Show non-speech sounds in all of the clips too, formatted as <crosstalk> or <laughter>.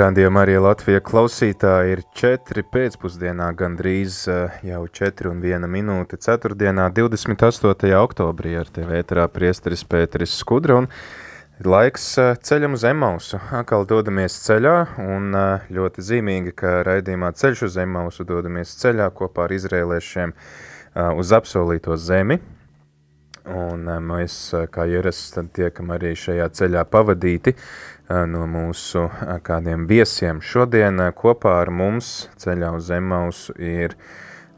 Radījumā arī Latvija klausītāji ir 4 pēcpusdienā, gandrīz eh, jau 4 un 1 minūte 4. 28. oktobrī ar tevi ēterā priesteris Pēteris Skudra un laiks eh, ceļam uz Emausu. Atkal dodamies ceļā un eh, ļoti zīmīgi, ka raidījumā ceļš uz Emausu dodamies ceļā kopā ar izrēliešiem uz apsolīto zemi. Un mēs, kā ierasts, tiekam arī šajā ceļā pavadīti no mūsu kādiem viesiem. Šodien kopā ar mums ceļā uz Emausu ir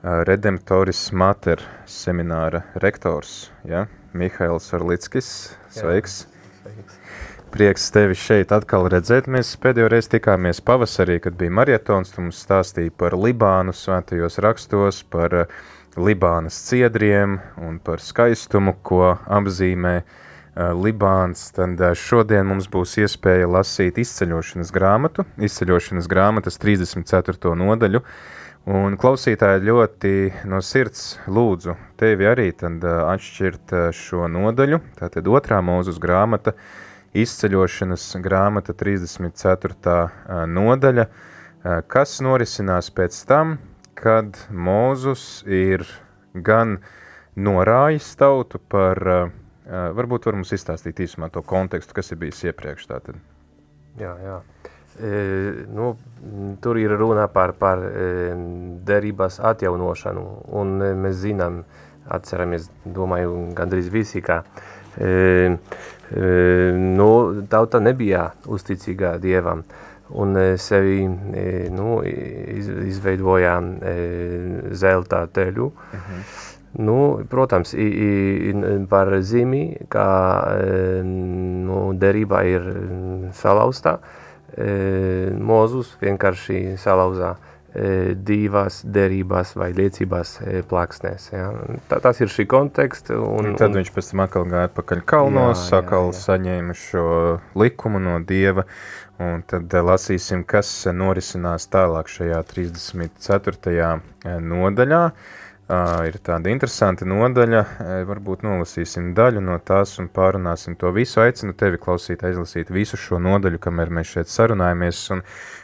Redemptoris Mater semināra rektors, ja? Mihails Arlickis. Sveiks! Jā, sveiks. Prieks tevi šeit atkal redzēt. Mēs pēdējo reizi tikāmies pavasarī, kad bija marietons, tu mums stāstīja par Libānu svētajos rakstos, par Libānas ciedriem un par skaistumu, ko apzīmē uh, Libāns, tad eh, šodien mums būs iespēja lasīt izceļošanas grāmatu, izceļošanas grāmatas 34. nodaļu, un klausītāji ļoti no sirds lūdzu tevi arī tad eh, atšķirt šo nodaļu, tātad otrā mūzus grāmata, izceļošanas grāmata 34. nodaļa, kas norisinās pēc tam, kad Mūzus ir gan norājis tautu par uh, Varbūt var mums izstāstīt īsumā to kontekstu, kas ir bijis iepriekš tātad. Jā, jā. E, nu, tur ir runa par, par e, derības atjaunošanu, un e, mēs zinām, atceramies, domāju, gandrīz visi, ka e, e, nu, tauta nebija uzticīga Dievam, un e, sevi e, nu, iz, izveidoja e, zelta teļu, uh mhm. -huh Nu, protams, i, i, par zīmi, ka nu, derība ir salauzta, Mozus vienkārši salauzā divas derības vai liecības plāksnēs. Ja. Tā, tas ir šī konteksts. Un, un tad un, viņš pēc tam atkal gāja atpakaļ kalnos, jā, atkal jā, jā. saņēma šo likumu no Dieva, un tad lasīsim, kas norisinās tālāk šajā 34. nodaļā ir tāda interesanta nodaļa, varbūt nolasīsim daļu no tās un pārunāsim to visu. Aicinu tevi klausīt, aizlasīt visu šo nodaļu, kamēr mēs šeit sarunājamies, un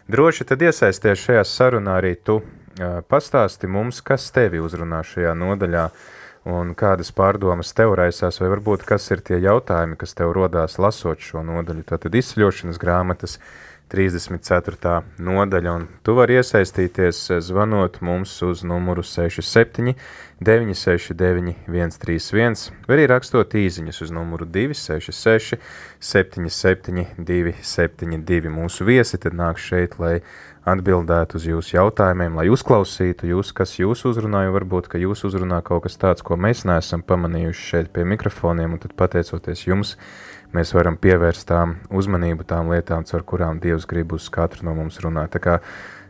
droši tad iesaisties šajā sarunā arī tu pastāsti mums, kas tevi uzrunā šajā nodaļā, un kādas pārdomas tev raisās, vai varbūt kas ir tie jautājumi, kas tev rodās lasot šo nodaļu. Tātad izceļošanas grāmatas, 34. nodaļa, un tu vari iesaistīties eh, zvanot mums uz numuru 67 969 131, vai arī rakstot īziņas uz numuru 266 77 272. Mūsu viesi tad nāk šeit, lai atbildētu uz jūsu jautājumiem, lai uzklausītu jūs, kas jūs uzrunāja, varbūt, ka jūs uzrunā kaut kas tāds, ko mēs neesam pamanījuši šeit pie mikrofoniem, un tad pateicoties jums, mēs varam pievērst tām uzmanību tām lietām, ar kurām Dievs grib uz katru no mums runāt. Tā kā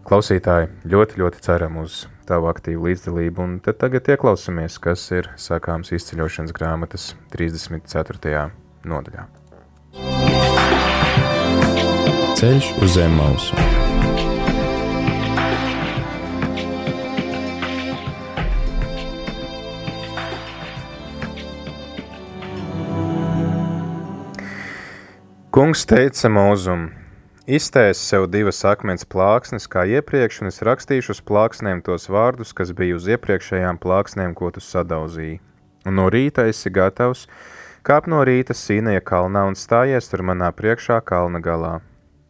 klausītāji ļoti, ļoti ceram uz tavu aktīvu līdzdalību, un tad tagad ieklausamies, kas ir sākāms izceļošanas grāmatas 34. nodaļā. Ceļš uz zem mausu. Kungs teica mūzum, iztēs sev divas akmens plāksnes kā iepriekš, un es rakstīšu uz plāksnēm tos vārdus, kas bija uz iepriekšējām plāksnēm, ko tu sadauzīji. Un no rīta esi gatavs, kāp no rīta sīnēja kalnā un stājies tur manā priekšā kalna galā.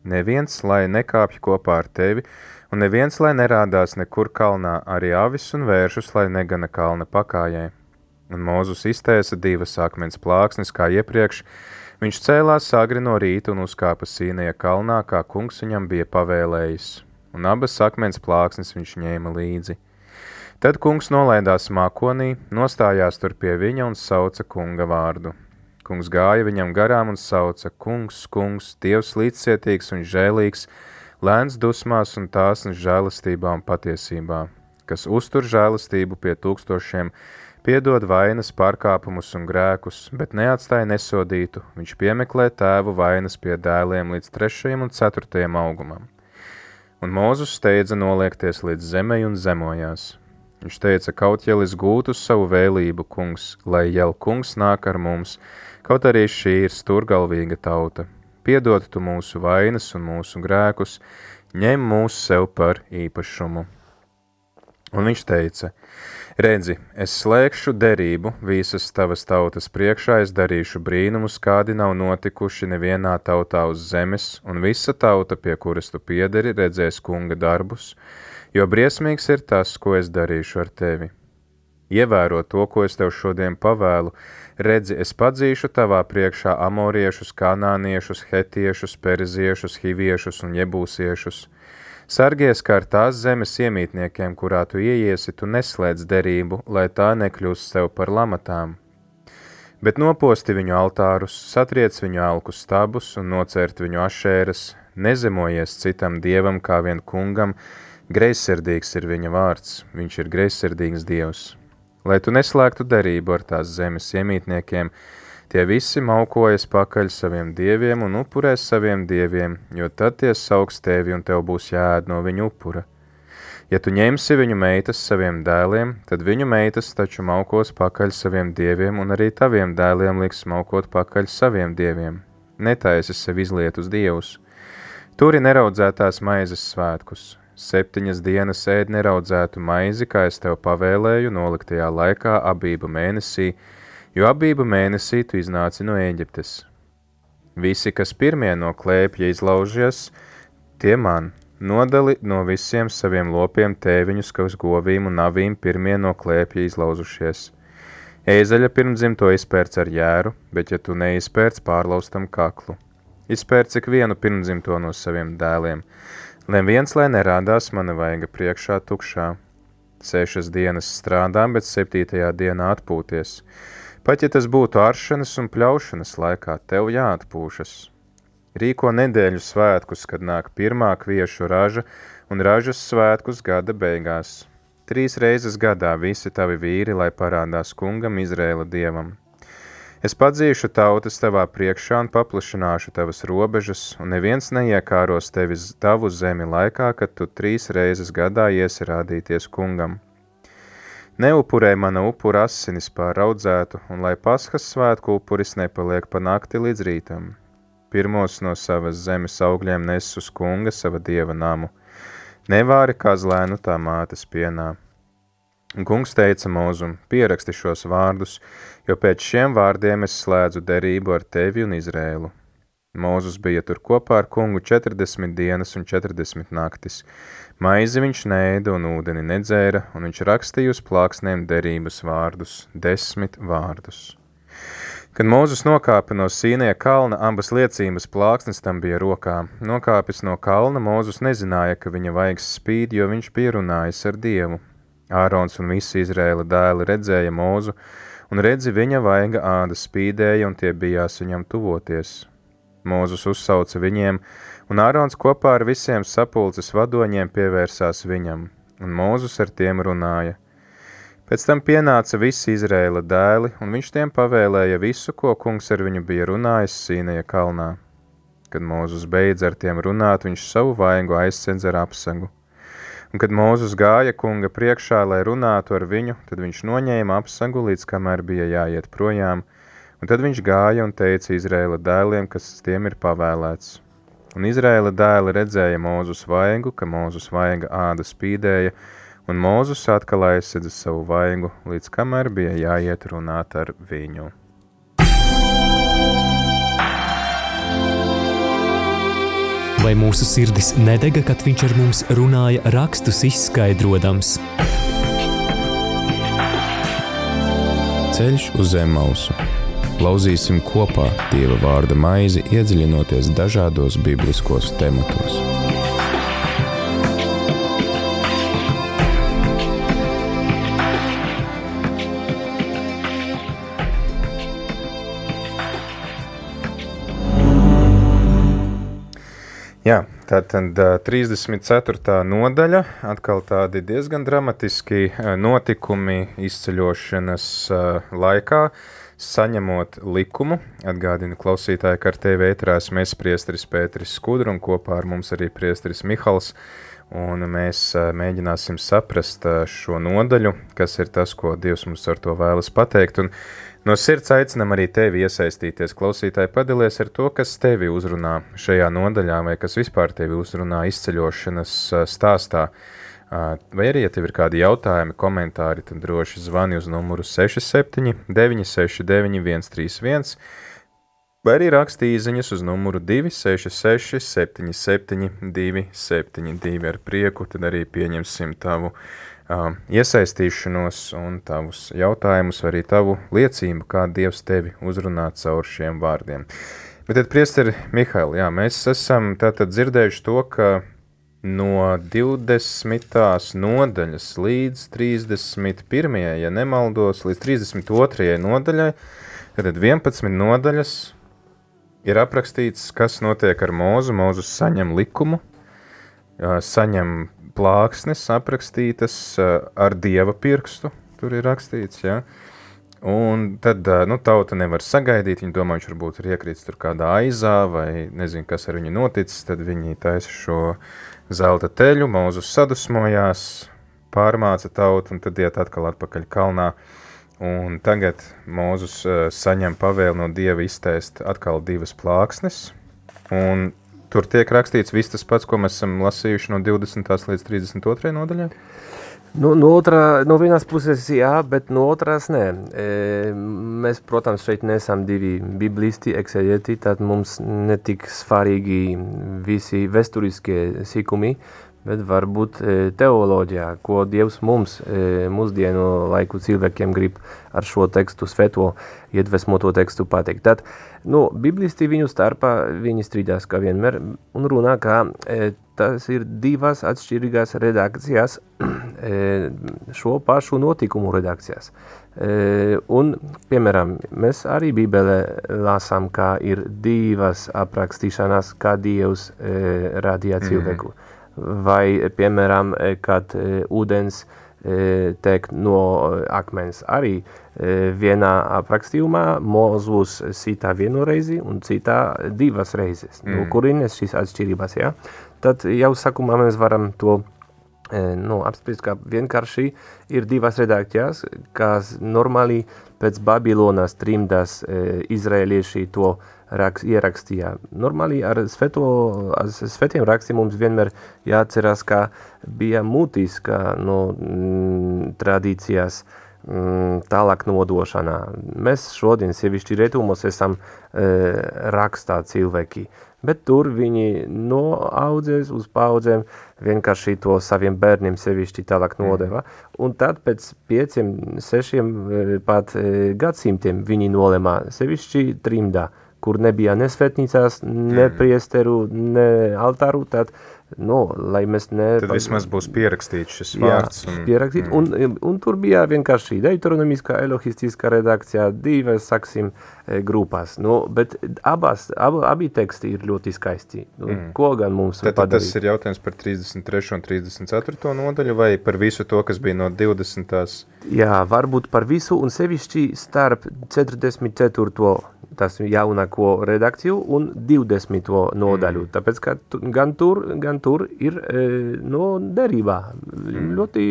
Neviens, lai nekāpj kopā ar tevi, un neviens, lai nerādās nekur kalnā, arī avis un vēršus, lai negana kalna pakājai. Un Mūzus iztēsa divas akmens plāksnes kā iepriekš, Viņš cēlās agri no rīta un uzkāpa Sīnija kalnā, kā kungs viņam bija pavēlējis, un abas akmens plāksnes viņš ņēma līdzi. Tad kungs nolaidās mākonī, nostājās tur pie viņa un sauca kunga vārdu. Kungs gāja viņam garām un sauca: Kungs, kungs, Dievs līdzcietīgs un žēlīgs, lēns dusmās un tāsns žēlastībā un patiesībā, kas uztur žēlastību pie tūkstošiem, piedod vainas, pārkāpumus un grēkus, bet neatstāja nesodītu, viņš piemeklē tēvu vainas pie dēliem līdz trešajam un ceturtajam augumam. Un Mūzus steidza noliekties līdz zemei un zemojās. Viņš teica, kaut ja es gūtu savu vēlību, kungs, lai jau kungs nāk ar mums, kaut arī šī ir sturgalvīga tauta. Piedod tu mūsu vainas un mūsu grēkus, ņem mūs sev par īpašumu. Un viņš teica, redzi, es slēgšu derību visas tavas tautas priekšā, es darīšu brīnumus, kādi nav notikuši nevienā tautā uz zemes, un visa tauta, pie kuras tu piederi, redzēs kunga darbus, jo briesmīgs ir tas, ko es darīšu ar tevi. Ievēro to, ko es tev šodien pavēlu, redzi, es padzīšu tavā priekšā amoriešus, kanāniešus, hetiešus, periziešus, hiviešus un jebūsiešus. Sargies, kā ar tās zemes iemītniekiem, kurā tu ieiesi, tu neslēdz derību, lai tā nekļūst sev par lamatām. Bet noposti viņu altārus, satriec viņu alku stabus un nocērt viņu ašēras, nezemojies citam dievam kā vien kungam, Greizsirdīgs ir viņa vārds, viņš ir greizsirdīgs dievs. Lai tu neslēgtu derību ar tās zemes iemītniekiem, tie visi maukojas pakaļ saviem dieviem un upurēs saviem dieviem, jo tad tie sauks tevi un tev būs jāēd no viņu upura. Ja tu ņemsi viņu meitas saviem dēliem, tad viņu meitas taču maukos pakaļ saviem dieviem, un arī taviem dēliem liks maukot pakaļ saviem dieviem. Netaisi sev izliet uz dievus. Turi neraudzētās maizes svētkus, septiņas dienas ēd neraudzētu maizi, kā es tev pavēlēju, noliktajā laikā abību mēnesī, jo abību mēnesī tu iznāci no Ēģiptes. Visi, kas pirmie no klēpja izlaužies, tie man nodali no visiem saviem lopiem tēviņus, kas govīm un navīm pirmie no klēpja izlauzušies. Ēzeļa pirmdzimto izpērc ar jēru, bet ja tu neizpērc pārlaustam kaklu. Izpērc ik vienu pirmdzimto no saviem dēliem, Neviens, lai nerādās mana vaiga priekšā tukšā. Sešas dienas strādā, bet septītajā dienā atpūties. Pat ja tas būtu aršanas un pļaušanas laikā, tev jāatpūšas. Rīko nedēļu svētkus, kad nāk pirmā kviešu raža un ražas svētkus gada beigās. Trīs reizes gadā visi tavi vīri, lai parādās kungam Izrēla dievam. Es padzīšu tautas tavā priekšā un paplašināšu tavas robežas, un neviens neiekāros tevis tavu zemi laikā, kad tu trīs reizes gadā iesi rādīties kungam. Neupurē mana upura asinis pāraudzētu, un lai paskas svētku upuris nepaliek pa nakti līdz rītam. Pirmos no savas zemes augļiem nes uz kunga sava dieva namu. Nevāri kazlēnu tā mātes pienā. Un kungs teica mūzum, pieraksti šos vārdus, jo pēc šiem vārdiem es slēdzu derību ar tevi un Izrēlu. Mūzus bija tur kopā ar kungu 40 dienas un 40 naktis. Maizi viņš nēda un ūdeni nedzēra, un viņš rakstīja uz plāksnēm derības vārdus, desmit vārdus. Kad Mūzus nokāpa no Sīnie kalna, abas liecības plāksnes tam bija rokā. Nokāpis no kalna, Mūzus nezināja, ka viņa vaigs spīd, jo viņš bija runājis ar Dievu. Ārons un visi Izrēla dēli redzēja mūzu, un redzi viņa vaiga āda spīdēja, un tie bijās viņam tuvoties. Mūzus uzsauca viņiem, un Ārons kopā ar visiem sapulces vadoņiem pievērsās viņam, un Mūzus ar tiem runāja. Pēc tam pienāca visi Izrēla dēli, un viņš tiem pavēlēja visu, ko kungs ar viņu bija runājis Sīnaja kalnā. Kad Mūzus beidz ar tiem runāt, viņš savu vaigu aizsedz ar apsagu. Un, kad Mūzus gāja kunga priekšā, lai runātu ar viņu, tad viņš noņēma apsagu, līdz kamēr bija jāiet projām, un tad viņš gāja un teica Izraēla dēliem, kas tiem ir pavēlēts. Un Izraēla dēli redzēja Mūzus vaigu, ka Mūzus vaiga āda spīdēja, un Mūzus atkal aizsedza savu vaigu, līdz kamēr bija jāiet runāt ar viņu. vai mūsu sirdis nedega, kad viņš ar mums runāja, rakstus izskaidrojams. Ceļš uz zem mausu. Lauzīsim kopā Dieva vārda maizi, iedziļinoties dažādos bibliskos tematos. Jā, Tātad 34. nodaļa, atkal tādi diezgan dramatiski notikumi izceļošanas laikā. Uh, saņemot likumu. Atgādinu klausītāju, ka ar tevi ētrās mēs priesteris Pēteris Skudru un kopā ar mums arī priesteris Mihals, un mēs mēģināsim saprast šo nodaļu, kas ir tas, ko Dievs mums ar to vēlas pateikt, un No sirds aicinam arī tevi iesaistīties. Klausītāji, padalies ar to, kas tevi uzrunā šajā nodaļā, vai kas vispār tevi uzrunā izceļošanas stāstā. Vai arī, ja tev ir kādi jautājumi, komentāri, tad droši zvani uz numuru 67 969 131, vai arī raksti īsiņas uz numuru 266 77 272. Ar prieku tad arī pieņemsim tavu iesaistīšanos un tavus jautājumus, vai arī tavu liecību, kā Dievs tevi uzrunā caur šiem vārdiem. Bet tad, priesteri Mihail, jā, mēs esam tātad dzirdējuši to, ka no 20. nodaļas līdz 31. ja nemaldos, līdz 32. nodaļai, tad 11 nodaļas ir aprakstīts, kas notiek ar mūzu. Mūzus saņem likumu, saņem plāksnes aprakstītas ar dieva pirkstu, tur ir rakstīts, ja? Un tad nu, tauta nevar sagaidīt, viņi domā, viņš varbūt ir iekrīts tur kādā aizā vai nezinu, kas ar viņu noticis, tad viņi taisa šo zelta teļu, Mūzus sadusmojās, pārmāca tautu un tad iet atkal atpakaļ kalnā. Un tagad Mūzus uh, saņem pavēli no Dieva iztēst atkal divas plāksnes, un Tur tiek rakstīts viss tas pats, ko mēs esam lasījuši no 20. līdz 32. nodaļai? Nu, no, otrā, no vienas puses, jā, bet no otras nē. E, mēs, protams, šeit nesam divi biblisti, eksegeti, tad mums netik svarīgi visi vēsturiskie sīkumi, bet varbūt e, teoloģijā, ko Dievs mums, e, mūsdienu laiku cilvēkiem grib ar šo tekstu, svēto iedvesmoto tekstu pateikt. Tad, Nu, biblisti viņu starpā viņi strīdās kā vienmēr un runā, ka e, tas ir divas atšķirīgās redakcijas <clears throat> e, šo pašu notikumu redakcijas. E, un, piemēram, mēs arī bībelē lasām, ka ir divas aprakstīšanas, kā Dievs e, radīja mhm. cilvēku. Vai, piemēram, kad ūdens teikt no akmens arī vienā aprakstījumā Mozus sītā vienu reizi un citā divas reizes. Nu, mm. Nu, kurienes šīs atšķirības, ja? Tad jau sakumā mēs varam to nu, apspriest, ka vienkārši ir divas redakcijas, kas normāli pēc Babilonas trimdas e, izraelieši to raks, ierakstīja. Normāli ar, sveto, ar svetiem rakstiem mums vienmēr jāatcerās, ka bija mutiska no mm, tradīcijas, uh, Mm, tālāk nodošanā. Mēs šodien, sevišķi rietumos, esam e, rakstā cilvēki, bet tur viņi no audzēs uz paudzēm vienkārši to saviem bērniem sevišķi tālāk mm. nodeva. Mm. Un tad pēc pieciem, sešiem e, pat e, gadsimtiem viņi nolemā sevišķi trimdā, kur nebija ne svētnīcās, ne mm. priesteru, ne altāru, tad nu, lai mēs ne... Tad vismaz būs pierakstīts šis vārds. Jā, un, pierakstīt, mm. un, un tur bija vienkārši deuteronomiskā, elohistiskā redakcijā, divas, saksim, e, grupās. Nu, bet abās, ab, abi teksti ir ļoti skaisti. Nu, mm. Ko gan mums tad, tad tas ir jautājums par 33. un 34. nodaļu vai par visu to, kas bija no 20. Jā, varbūt par visu un sevišķi starp 44 tas jaunāko redakciju un 20. nodaļu, mm. tāpēc, ka gan tur, gan tur ir, e, no, derībā mm. ļoti,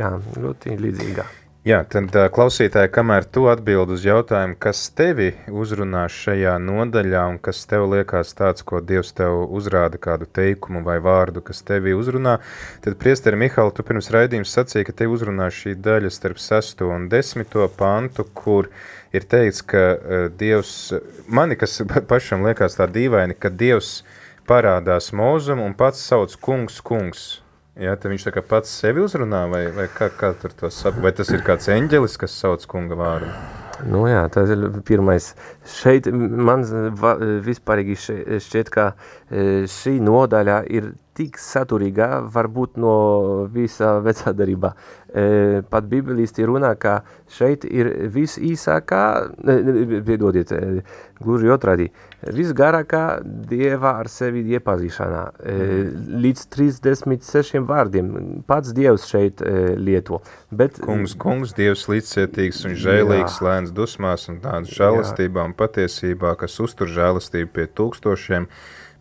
jā, ļoti līdzīgā. Jā, tad klausītāji, kamēr tu atbild uz jautājumu, kas tevi uzrunā šajā nodaļā un kas tev liekas tāds, ko Dievs tev uzrāda kādu teikumu vai vārdu, kas tevi uzrunā, tad priesteri Mihāli, tu pirms raidījums sacīja, ka tevi uzrunā šī daļa starp 6 un 10 pantu, kur ir teikts, ka Dievs, mani, kas pašam liekas tā dīvaini, ka Dievs parādās mūzum un pats sauc kungs, kungs. Jā, tad viņš tā kā pats sevi uzrunā, vai, vai kā, kā tur to sap, vai tas ir kāds eņģelis, kas sauc kunga vārdu? Nu jā, tas ir pirmais. Šeit man vispārīgi šķiet, ka e, šī nodaļa ir tik saturīga varbūt no visa vecā darībā. E, pat bibelisti runā, ka šeit ir visīsākā, piedodiet, e, gluži otrādi, visgarākā Dieva ar sevi iepazīšanā. Līdz 36 vārdiem pats Dievs šeit e, lieto. Bet, kungs, kungs, Dievs līdzcietīgs un žēlīgs, jā. lēns dusmās un tāds žēlastībā un patiesībā, kas uztur žēlastību pie tūkstošiem,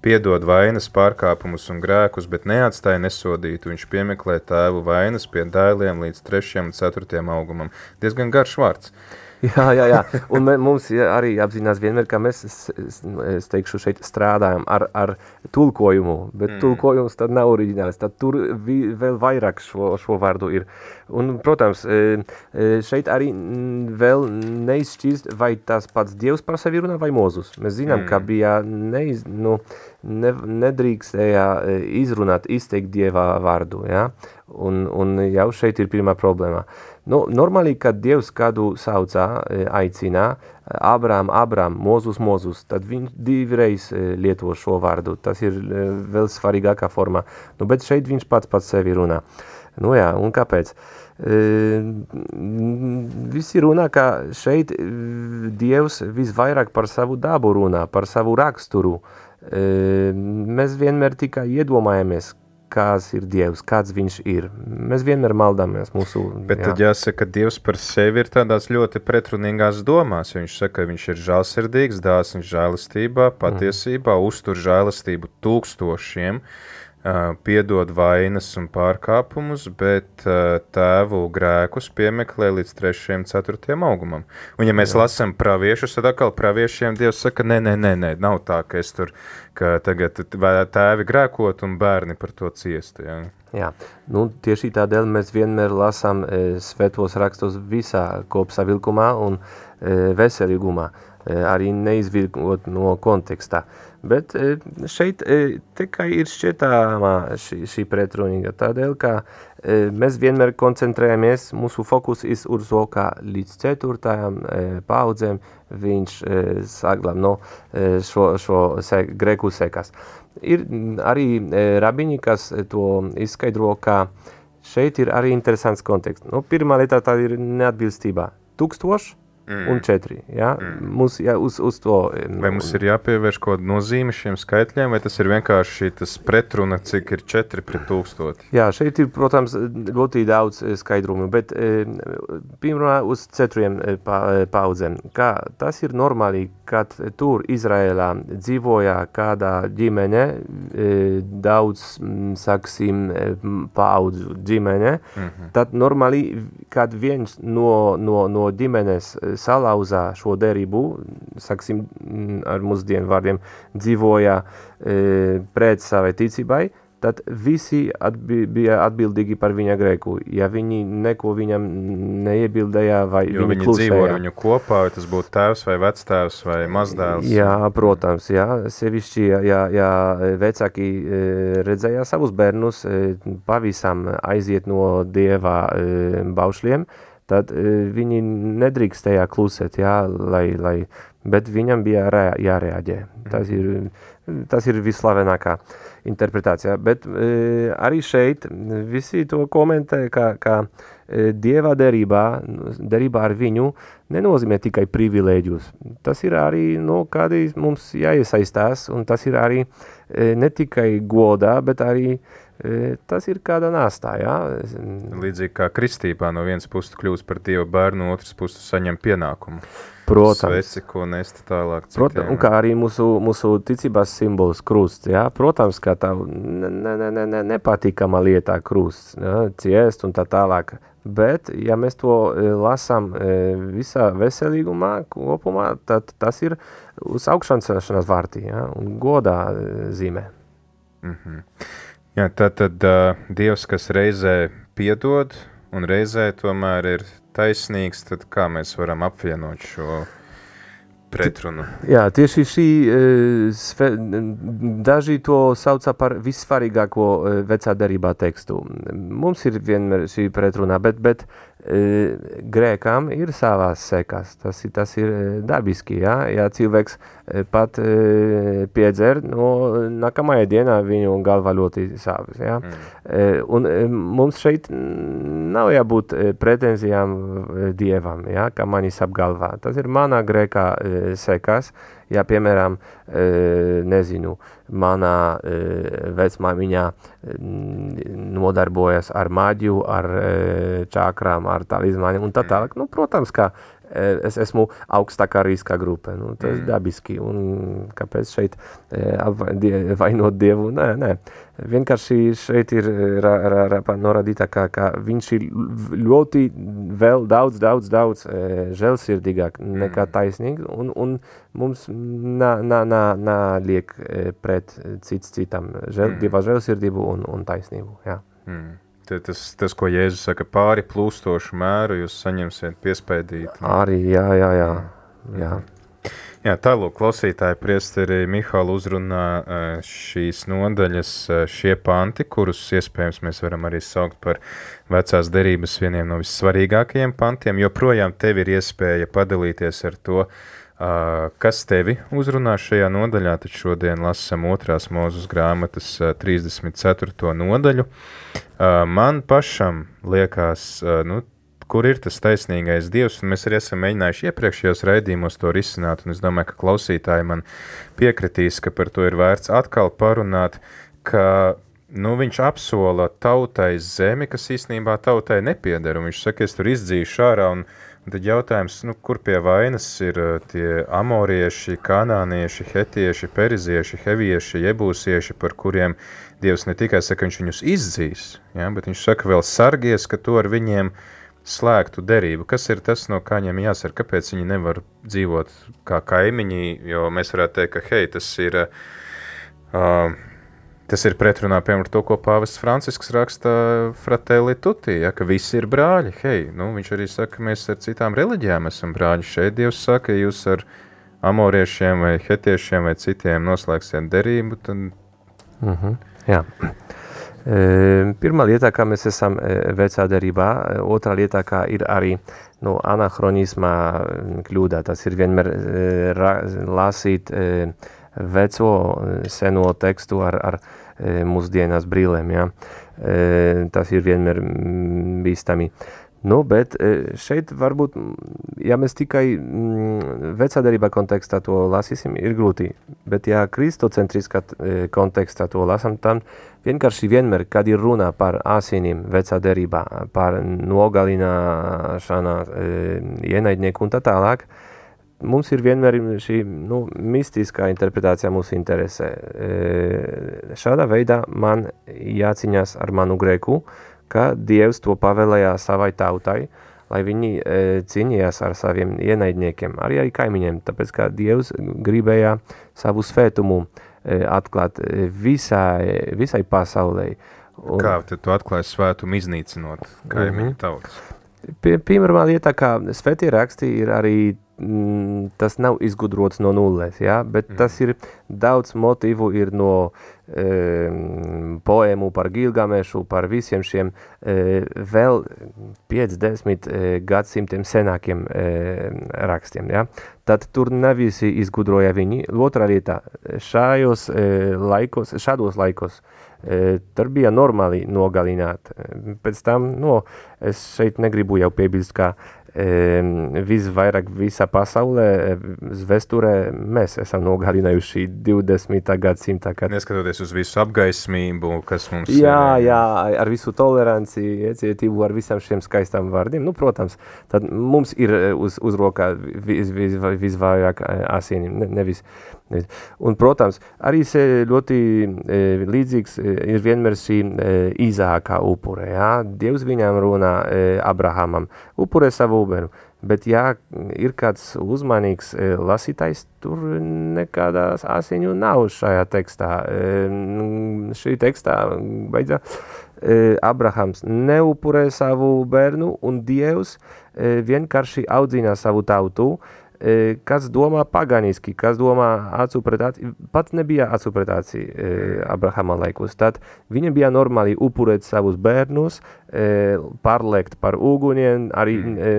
piedod vainas, pārkāpumus un grēkus, bet neatstāja nesodītu. Viņš piemeklē tēvu vainas pie dēliem līdz 3. un 4. augumam. Diezgan garš vārds. Jā, jā, jā. Un mums arī apzinās vienmēr, ka mēs, es, es teikšu, šeit strādājam ar, ar tulkojumu, bet mm. tulkojums tad nav oriģināls, tad tur vi, vēl vairāk šo, šo vārdu ir. Un, protams, e, e, šeit arī vēl neizšķirst, vai tas pats Dievs par sevi runā vai Mozus. Mēs zinām, mm. ka bija neiz, nu, ne, nedrīkstēja e, izrunāt, izteikt Dieva vārdu, ja? un, un jau šeit ir pirmā problēma. Uh, Nu, normāli, kad Dievs kādu saucā, aicina, Abrām, Abrām, Mozus, Mozus, tad viņš divreiz lieto šo vārdu. Tas ir vēl svarīgākā formā. Nu, bet šeit viņš pats pats sevi runā. Nu jā, un kāpēc? Visi runā, ka šeit Dievs visvairāk par savu dabu runā, par savu raksturu. Mēs vienmēr tikai iedomājamies, kāds ir Dievs, kāds viņš ir. Mēs vienmēr maldāmies mūsu... Bet jā. tad jāsaka, ka Dievs par sevi ir tādās ļoti pretrunīgās domās. Viņš saka, ka viņš ir žālsirdīgs, dāsns žēlistībā, patiesībā, mm. uztur žēlistību tūkstošiem, uh, piedod vainas un pārkāpumus, bet tēvu grēkus piemeklē līdz 3. un 4. augumam. Un ja mēs Jā. lasām praviešus, tad atkal praviešiem Dievs saka, nē, nē, nē, nē, nav tā, ka es tur, ka tagad tēvi grēkot un bērni par to ciest. Jā. Jā, nu, tieši tādēļ mēs vienmēr lasām e, svētos rakstos visā kopsavilkumā un e, veselīgumā, e, arī neizvilkot no kontekstā. E, Bet e, šeit e, tikai ir šķietāmā šī, šī pretrunīga, tādēļ, ka e, mēs vienmēr koncentrējamies, mūsu fokus ir uz to, kā līdz ceturtajām paudzēm viņš saglām no šo, šo se, greku sekas. Ir arī rabiņi, kas to izskaidro, ka šeit ir arī interesants konteksts. Nu, pirmā lieta tā ir neatbilstība. Tūkstoši Mm. Un četri. Ja? Mm. Mums, ja, uz, uz to, vai mums ir jāpievērš kaut kāda nozīme šiem skaitļiem, vai tas ir vienkārši tas pretruna, cik ir 4 pret 1000? Jā, šeit ir, protams, ļoti daudz eh, skaidrumu, bet pirmā uz četriem eh, pa, paudzēm. Kā tas ir normāli, kad tur Izrēlā dzīvoja kāda ģimene, daudz, saksim, paudzu ģimene, mm -hmm. tad normāli, kad viens no, no, no ģimenes salauzā šo derību, saksim, ar mūsdienu vārdiem, dzīvoja e, pret savai ticībai, tad visi atbi bija atbildīgi par viņa grēku. Ja viņi neko viņam neiebildēja vai jo viņi klusēja. dzīvo ar viņu kopā, vai tas būtu tēvs vai vectēvs vai mazdēls. Jā, protams, jā. Sevišķi, ja, ja, vecāki e, redzēja savus bērnus e, pavisam aiziet no dieva baušļiem, tad uh, viņi nedrīkstēja klusēt, jā, lai, lai, bet viņam bija rē, jāreaģē. Tas ir, tas ir vislavenākā interpretācija. Bet uh, arī šeit visi to komentē, ka, ka uh, Dieva derībā, derībā ar viņu nenozīmē tikai privilēģus. Tas ir arī, nu, kādi mums jāiesaistās, un tas ir arī ne tikai godā, bet arī tas ir kāda nāstā, jā. Līdzīgi kā kristībā no vienas puses kļūst par Dievu bērnu, no otras puses saņem pienākumu. Protams. Sveci, ko nest tālāk. Protams, un kā arī mūsu, mūsu ticībās simbols krusts, jā. Protams, kā tā ne, ne, ne, ne, nepatīkama lietā krusts, jā, ciest un tā tālāk. Bet, ja mēs to lasām visā veselīgumā kopumā, tad tas ir uz augšanas vārtī, jā, un godā zīmē. Mm -hmm. Jā, tad, tad uh, Dievs, kas reizē piedod un reizē tomēr ir taisnīgs, tad kā mēs varam apvienot šo pretrunu. Jā, tieši šī, sve, daži to sauca par vissvarīgāko vecā darībā tekstu. Mums ir vienmēr šī pretrunā, bet, bet grēkām ir savās sekās. Tas, tas ir dabiski, jā. Ja cilvēks pat piedzer, no nākamajā dienā viņu galva ļoti sāpes, jā. Mm. Un mums šeit nav jābūt pretenzijām dievam, jā, kā manis apgalvā. Tas ir manā grēkā sekās, ja, piemēram, nezinu, manā vecmāmiņā nodarbojas ar maģiju, ar čakrām, ar talizmāniem un tā tālāk. Nu, protams, ka es esmu augstākā riska grupa. Nu, tas ir dabiski. Un kāpēc šeit vainot Dievu? Nē, nē. Vienkārši šeit ir ra, ra, ra, norādīta, ka, ka viņš ir ļoti vēl daudz, daudz, daudz žēlsirdīgāk nekā taisnīgi, un, un mums nāliek pret cits citam žēl, dieva žēlsirdību un, un taisnību. Jā. Mm. Tas, tas, ko Jēzus saka, pāri plūstošu mēru jūs saņemsiet piespēdīt. Arī, jā, jā, jā. jā. Jā, tālūk, klausītāji priesteri Mihāla uzrunā šīs nodaļas, šie panti, kurus iespējams mēs varam arī saukt par vecās derības vieniem no vissvarīgākajiem pantiem, jo projām tev ir iespēja padalīties ar to, kas tevi uzrunā šajā nodaļā, tad šodien lasam otrās mūzus grāmatas 34. nodaļu. Man pašam liekas, nu, kur ir tas taisnīgais dievs, un mēs arī esam mēģinājuši iepriekšējos raidījumos to risināt, un es domāju, ka klausītāji man piekritīs, ka par to ir vērts atkal parunāt, ka nu, viņš apsola tautai zemi, kas īstenībā tautai nepieder, un viņš saka, es tur izdzīšu ārā, un tad jautājums, nu, kur pie vainas ir tie amorieši, kanānieši, hetieši, perizieši, hevieši, jebūsieši, par kuriem Dievs ne tikai saka, viņš viņus izdzīs, ja, bet viņš saka vēl sargies, ka to ar viņiem slēgtu derību. Kas ir tas, no kā viņiem jāsaka, kāpēc viņi nevar dzīvot kā kaimiņi, jo mēs varētu teikt, ka, hei, tas ir, uh, tas ir pretrunā, piemēram, to, ko pāvests Francisks raksta Fratelli Tutti, ja, ka visi ir brāļi, hei, nu, viņš arī saka, mēs ar citām reliģijām esam brāļi, šeit Dievs saka, jūs ar amoriešiem vai hetiešiem vai citiem noslēgsiet derību, tad... Uh -huh. Jā. Pirmā lietā, kā mēs esam vecā derībā, otrā lietā, kā ir arī no anahronismā kļūdā, tas ir vienmēr lasīt veco seno tekstu ar, ar mūsdienās brīlēm, ja? tas ir vienmēr bīstami. Nu, bet šeit varbūt, ja mēs tikai vecā derībā kontekstā to lasīsim, ir grūti. Bet ja kristocentriskā kontekstā to lasam, tad vienkārši vienmēr, kad ir runa par asinīm vecā derībā, par nogalināšanā ienaidnieku un tā tālāk, mums ir vienmēr šī nu, mistiskā interpretācija mūsu interesē. Šādā veidā man jāciņās ar manu grēku, ka Dievs to pavēlēja savai tautai, lai viņi e, cīnījās ar saviem ienaidniekiem, arī ar kaimiņiem, tāpēc ka Dievs gribēja savu svētumu e, atklāt e, visai, visai pasaulē. Un, Kā tu atklāji svētumu iznīcinot kaimiņu mm -hmm. tautas? Pirmā lieta, kā svētie raksti ir arī mm, tas nav izgudrots no nulles, ja? bet mm. tas ir daudz motīvu ir no e, poēmu par Gilgamešu, par visiem šiem e, vēl 50 e, gadsimtiem senākiem e, rakstiem. Ja? Tad tur nevisi izgudroja viņi. Otra lieta, šajos e, laikos, šādos laikos tur bija normāli nogalināt. Pēc tam, no, es šeit negribu jau piebilst, ka visvairāk visā pasaulē, vēsturē, mēs esam nogalinājuši 20. gadsimta. Kad... Neskatoties uz visu apgaismību, kas mums jā, ir. Jā, ar visu toleranci, iecietību, ar visam šiem skaistām vārdiem. Nu, protams, tad mums ir uz, uz rokā vis, vis, visvairāk asīniem, ne, nevis. Un, protams, arī ļoti līdzīgs ir vienmēr šī Īzākā upure. Jā? Dievs viņam runā Abrahamam, upure savu Uberu. Bet, ja ir kāds uzmanīgs e, lasītājs, tur nekādās asiņu nav šajā tekstā. E, šī tekstā beidzā e, Abrahams neupurē savu bērnu un Dievs vienkārši audzina savu tautu e, kas domā paganiski, kas domā acu pret aci, pat nebija acu pret aci e, Abrahama laikus. Tad viņam bija normāli upurēt savus bērnus, e, pārliekt par uguniem, arī e,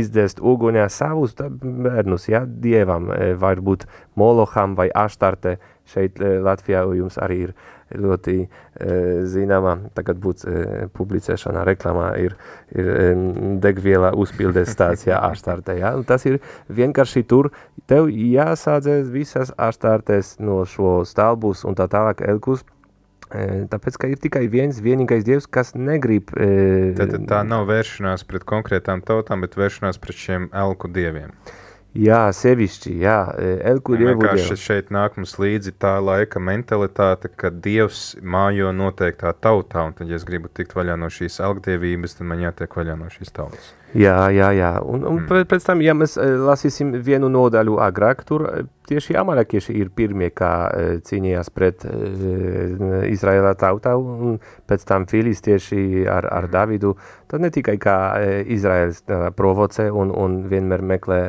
izdzēst ugunā savus bērnus, ja, dievam, e, varbūt Moloham vai Aštarte, šeit e, Latvijā jums arī ir ļoti e, zināma, tagad būs e, publicēšanā reklāmā, ir, ir e, degviela uzpildes <laughs> stācijā ārstārtē. Ja? Un tas ir vienkārši tur, tev jāsādzē visas ārstārtēs no šo stālbus un tā tālāk elkus, e, Tāpēc, ka ir tikai viens vienīgais dievs, kas negrib. E, tad, tā nav vēršanās pret konkrētām tautām, bet vēršanās pret šiem elku dieviem. Jā, sevišķi, jā, Elku dievu dievu. Šeit nāk mums līdzi tā laika mentalitāte, ka dievs mājo noteiktā tautā, un tad, ja es gribu tikt vaļā no šīs elgdievības, tad man jātiek vaļā no šīs tautas. Jā, jā, jā. Un, un mm. pēc tam, ja mēs eh, lasīsim vienu nodaļu agrāk, tur eh, tieši amalekieši ir pirmie, kā eh, cīnījās pret Izraēlā tautā, un pēc tam filistieši ar, ar mm. Davidu, tad ne tikai kā Izraēls provocē un, un vienmēr meklē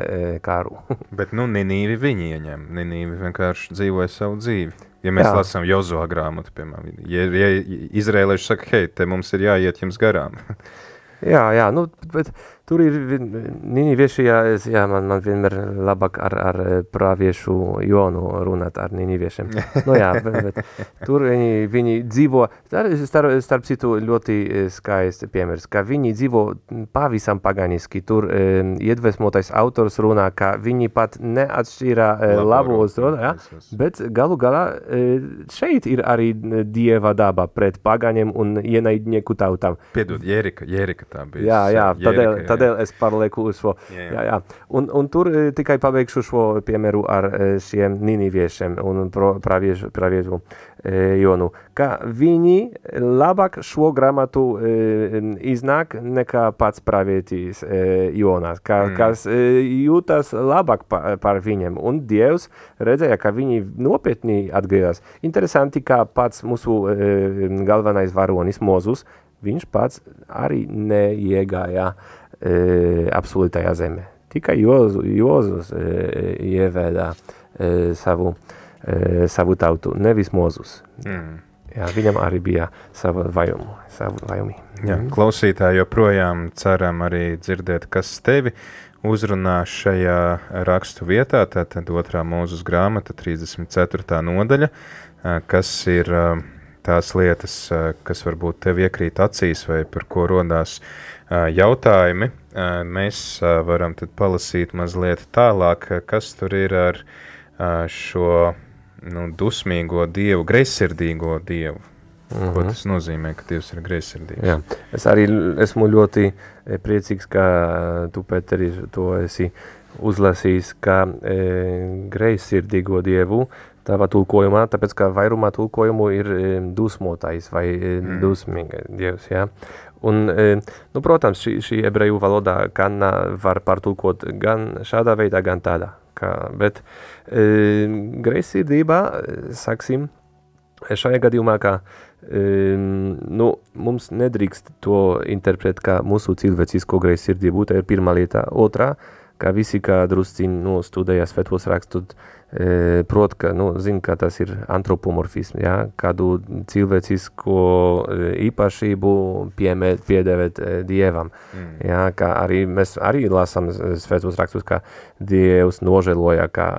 kāru. <laughs> Bet, nu, Ninīvi viņi ieņem, Ninīvi vienkārši dzīvoja savu dzīvi. Ja mēs Jā. lasām Jozo grāmatu, piemēram, ja, ja Izraēlieši saka, hei, te mums ir jāiet jums garām. <laughs> jā, jā, nu, bet Tur ir nīnīvieši, jā, jā man, man vienmēr labāk ar, ar eh, prāviešu Jonu runāt ar nīnīviešiem. nu jā, bet, bet tur viņi, viņi dzīvo, starp, starp citu ļoti eh, skaisti piemērs, ka viņi dzīvo pavisam paganiski. Tur um, iedvesmotais autors runā, ka viņi pat neatšķīra uh, labos, ja, bet galu galā uh, šeit ir arī dieva daba pret pagaņiem un ienaidnieku tautām. Piedod, Jērika, Jērika tā bija. Jā, jā, tādēļ, jā tādēļ es parlieku uz šo. Jā, jā. Jā, un, un tur e, tikai pabeigšu šo piemēru ar e, šiem nīnīviešiem un praviešu, praviešu e, Jonu, ka viņi labāk šo grāmatu iznāk nekā pats pravietīs Jonas, ka, mm. kas jūtas labāk par, viņiem. Un Dievs redzēja, ka viņi nopietni atgriezās. Interesanti, kā pats mūsu galvenais varonis Mozus, viņš pats arī neiegāja e, absolūtajā zemē. Tikai Jozu, Jozus e, ievēdā e, savu, e, savu tautu, nevis Mozus. Mm. Jā, viņam arī bija sava vajumu, savu vajumi. Jā, mm. klausītāji joprojām ceram arī dzirdēt, kas tevi uzrunā šajā rakstu vietā, tātad otrā mūzus grāmata, 34. nodaļa, kas ir tās lietas, kas varbūt tev iekrīt acīs vai par ko rodās jautājumi, mēs varam tad palasīt mazliet tālāk, kas tur ir ar šo nu, dusmīgo dievu, greizsirdīgo dievu. Mm -hmm. Ko tas nozīmē, ka Dievs ir greizsirdīgs? Jā, es arī esmu ļoti priecīgs, ka tu, Pēteri, to esi uzlasījis, ka e, greizsirdīgo Dievu tavā tulkojumā, tāpēc, ka vairumā tulkojumu ir e, dusmotais vai e, mm. dusmīga Dievs, jā. Un, e, nu, protams, šī, šī ebreju valodā gan var pārtulkot gan šādā veidā, gan tādā. Kā, bet e, greizsirdībā, saksim, šajā gadījumā, ka e, nu, mums nedrīkst to interpretēt kā mūsu cilvēcisko greizsirdību, tā ir pirmā lieta. Otrā, ka visi, kā drusciņi nu, studēja svētos rakstus, e, prot, ka, nu, zin, tas ir antropomorfisms, ja? kādu cilvēcisko īpašību piemē, piedēvēt Dievam. Mm. Ja? Kā arī mēs arī lasām svētos rakstus, ka Dievs nožēloja, ka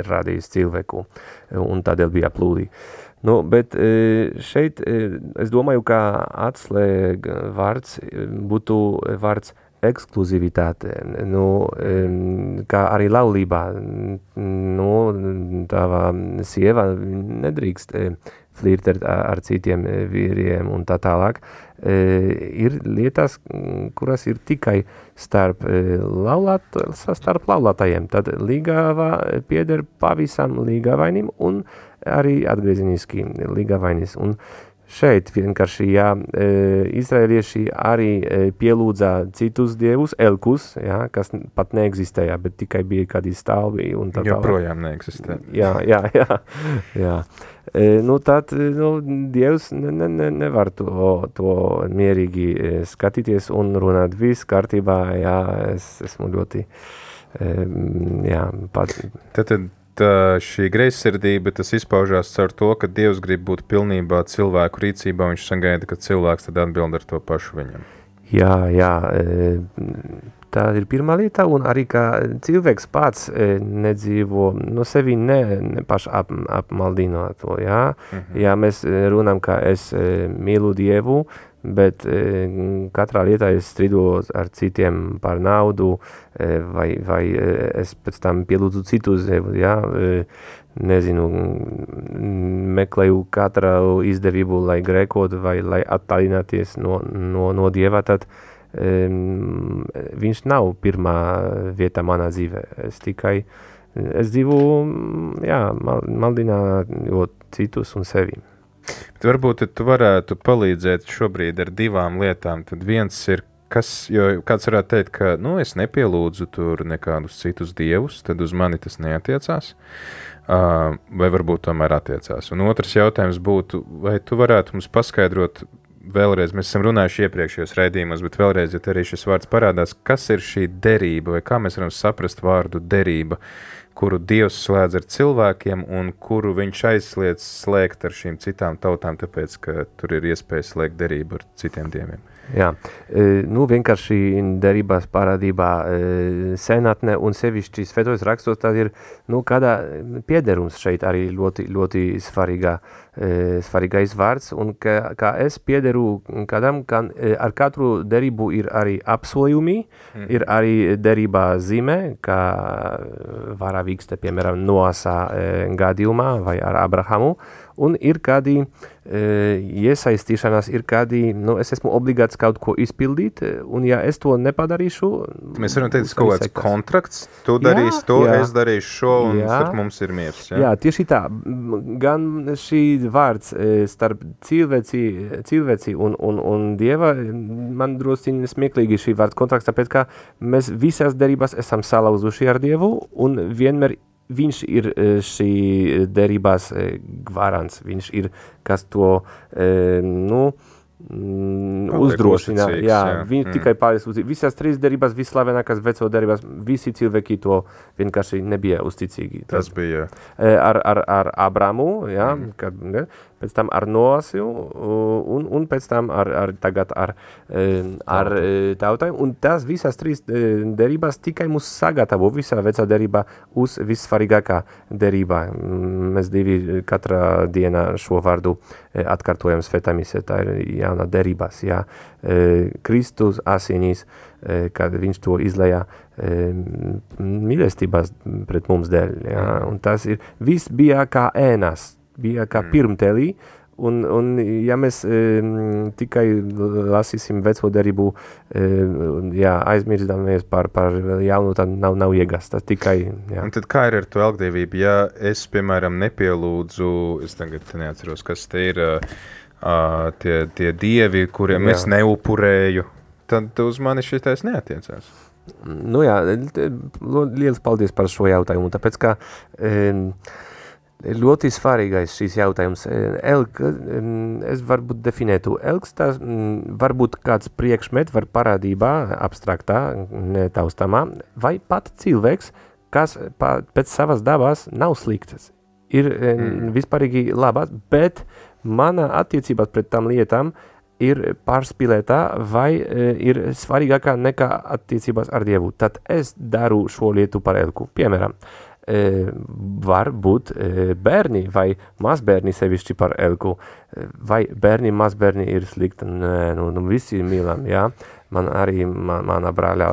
ir radījis cilvēku un tādēļ bija plūdī. Nu, bet šeit es domāju, ka atslēga vārds būtu vārds ekskluzivitāte, nu, kā arī laulībā, nu, tava sieva nedrīkst flirtēt ar citiem vīriem un tā tālāk. Ir lietas, kuras ir tikai starp, laulāt, starp laulātajiem. Tad līgava pieder pavisam līgavainim un arī atgriezeniski līgavainis. Un šeit vienkārši, ja e, izraelieši arī e, pielūdza citus dievus, elkus, ja, kas pat neeksistēja, bet tikai bija kādi stāvi tā Joprojām neeksistē. Jā, jā, jā, jā. E, nu tad, nu, dievs ne, ne, ne, nevar to, to mierīgi skatīties un runāt viss kārtībā, jā, es esmu ļoti jā, pat. Tad, tad šī greizsirdība, tas izpaužās caur to, ka Dievs grib būt pilnībā cilvēku rīcībā, viņš sagaida, ka cilvēks tad atbild ar to pašu viņam. Jā, jā, tā ir pirmā lieta, un arī cilvēks pats nedzīvo no sevi ne, ne paši ap, apmaldinot to, jā. -hmm. Ja mēs runām, ka es mīlu Dievu, bet e, katrā lietā es strīdos ar citiem par naudu, e, vai, vai e, es pēc tam pielūdzu citus, ja, nezinu, meklēju katru izdevību, lai grēkotu vai lai attālināties no, no, no Dieva, tad viņš nav pirmā vieta manā dzīvē. Es tikai, es dzīvoju, jā, mal, maldinājot citus un sevi. Bet varbūt tu varētu palīdzēt šobrīd ar divām lietām. Tad viens ir, kas, jo kāds varētu teikt, ka, nu, es nepielūdzu tur nekādus citus dievus, tad uz mani tas neatiecās. Uh, vai varbūt tomēr attiecās. Un otrs jautājums būtu, vai tu varētu mums paskaidrot vēlreiz, mēs esam runājuši iepriekšējos raidījumos, bet vēlreiz, ja arī šis vārds parādās, kas ir šī derība, vai kā mēs varam saprast vārdu derība, kuru Dievs slēdz ar cilvēkiem un kuru viņš aizliedz slēgt ar šīm citām tautām, tāpēc, ka tur ir iespēja slēgt derību ar citiem dieviem. Jā, e, nu vienkārši derībās parādībā e, senatne un sevišķi svetojas rakstos, tad ir, nu, kādā piederums šeit arī ļoti, ļoti svarīgā, e, svarīgais vārds, un ka, kā es piederu kādam, ka ar katru derību ir arī apsolījumi, mm. ir arī derībā zīme, kā varavīkste, piemēram, Noasā gadījumā vai ar Abrahamu, un ir kādi e, iesaistīšanās, ir kādi, nu, es esmu obligāts kaut ko izpildīt, un ja es to nepadarīšu... Mēs varam teikt, kaut kāds kontrakts, tu darīsi to, jā. es darīšu šo, un jā. starp mums ir miers. Jā? jā, tieši tā, gan šī vārds e, starp cilvēci, cilvēci un, un, un Dieva, man drosciņi smieklīgi šī vārds kontrakts, tāpēc, ka mēs visās derībās esam salauzuši ar Dievu, un vienmēr viņš ir e, šī derībās e, gvarants, viņš ir, kas to, e, nu, mm, uzdrošina. Jā, jā. Viņi mm. tikai pārējais uz visās trīs derībās, vislavenākās veco derībās, visi cilvēki to vienkārši nebija uzticīgi. Tas bija. Ar, ar, ar Abramu, jā, mm. kad, ne, pēc tam ar Noasu un, un pēc tam ar, ar, tagad ar, ar tautājiem. Un tās visas trīs derībās tikai mūs sagatavo visā vecā derībā uz vissvarīgākā derībā. Mēs divi katrā dienā šo vārdu atkārtojam svetamise, tā ir jauna derībās, jā. Kristus asinīs, kad viņš to izlējā mīlestībās pret mums dēļ, jā. Un tas ir, viss bija kā ēnas, bija kā mm. pirmtelī, un, un ja mēs e, tikai lasīsim veco derību, e, jā, aizmirsdamies par, par jaunu, tad nav, nav iegas, tas tikai, jā. Un tad kā ir ar to elgdevību, ja es, piemēram, nepielūdzu, es tagad neatceros, kas te ir, uh, tie, tie dievi, kuriem jā. es neupurēju, tad uz mani šitais neatiecās. Nu jā, liels paldies par šo jautājumu, tāpēc, ka um, ļoti svarīgais šīs jautājums. Elk, es varbūt definētu, elks tas varbūt kāds priekšmet var parādībā, abstraktā, netaustamā, vai pat cilvēks, kas pēc savas dabas nav sliktas. Ir mm. vispārīgi labas, bet mana attiecībās pret tām lietām ir pārspīlētā vai ir svarīgākā nekā attiecībās ar Dievu. Tad es daru šo lietu par elku. Piemēram, uh, E, var būt e, bērni vai mazbērni sevišķi par elku. E, vai bērni, mazbērni ir slikti? Nē, nu, nu visi mīlam, jā. Man arī, man, mana brāļā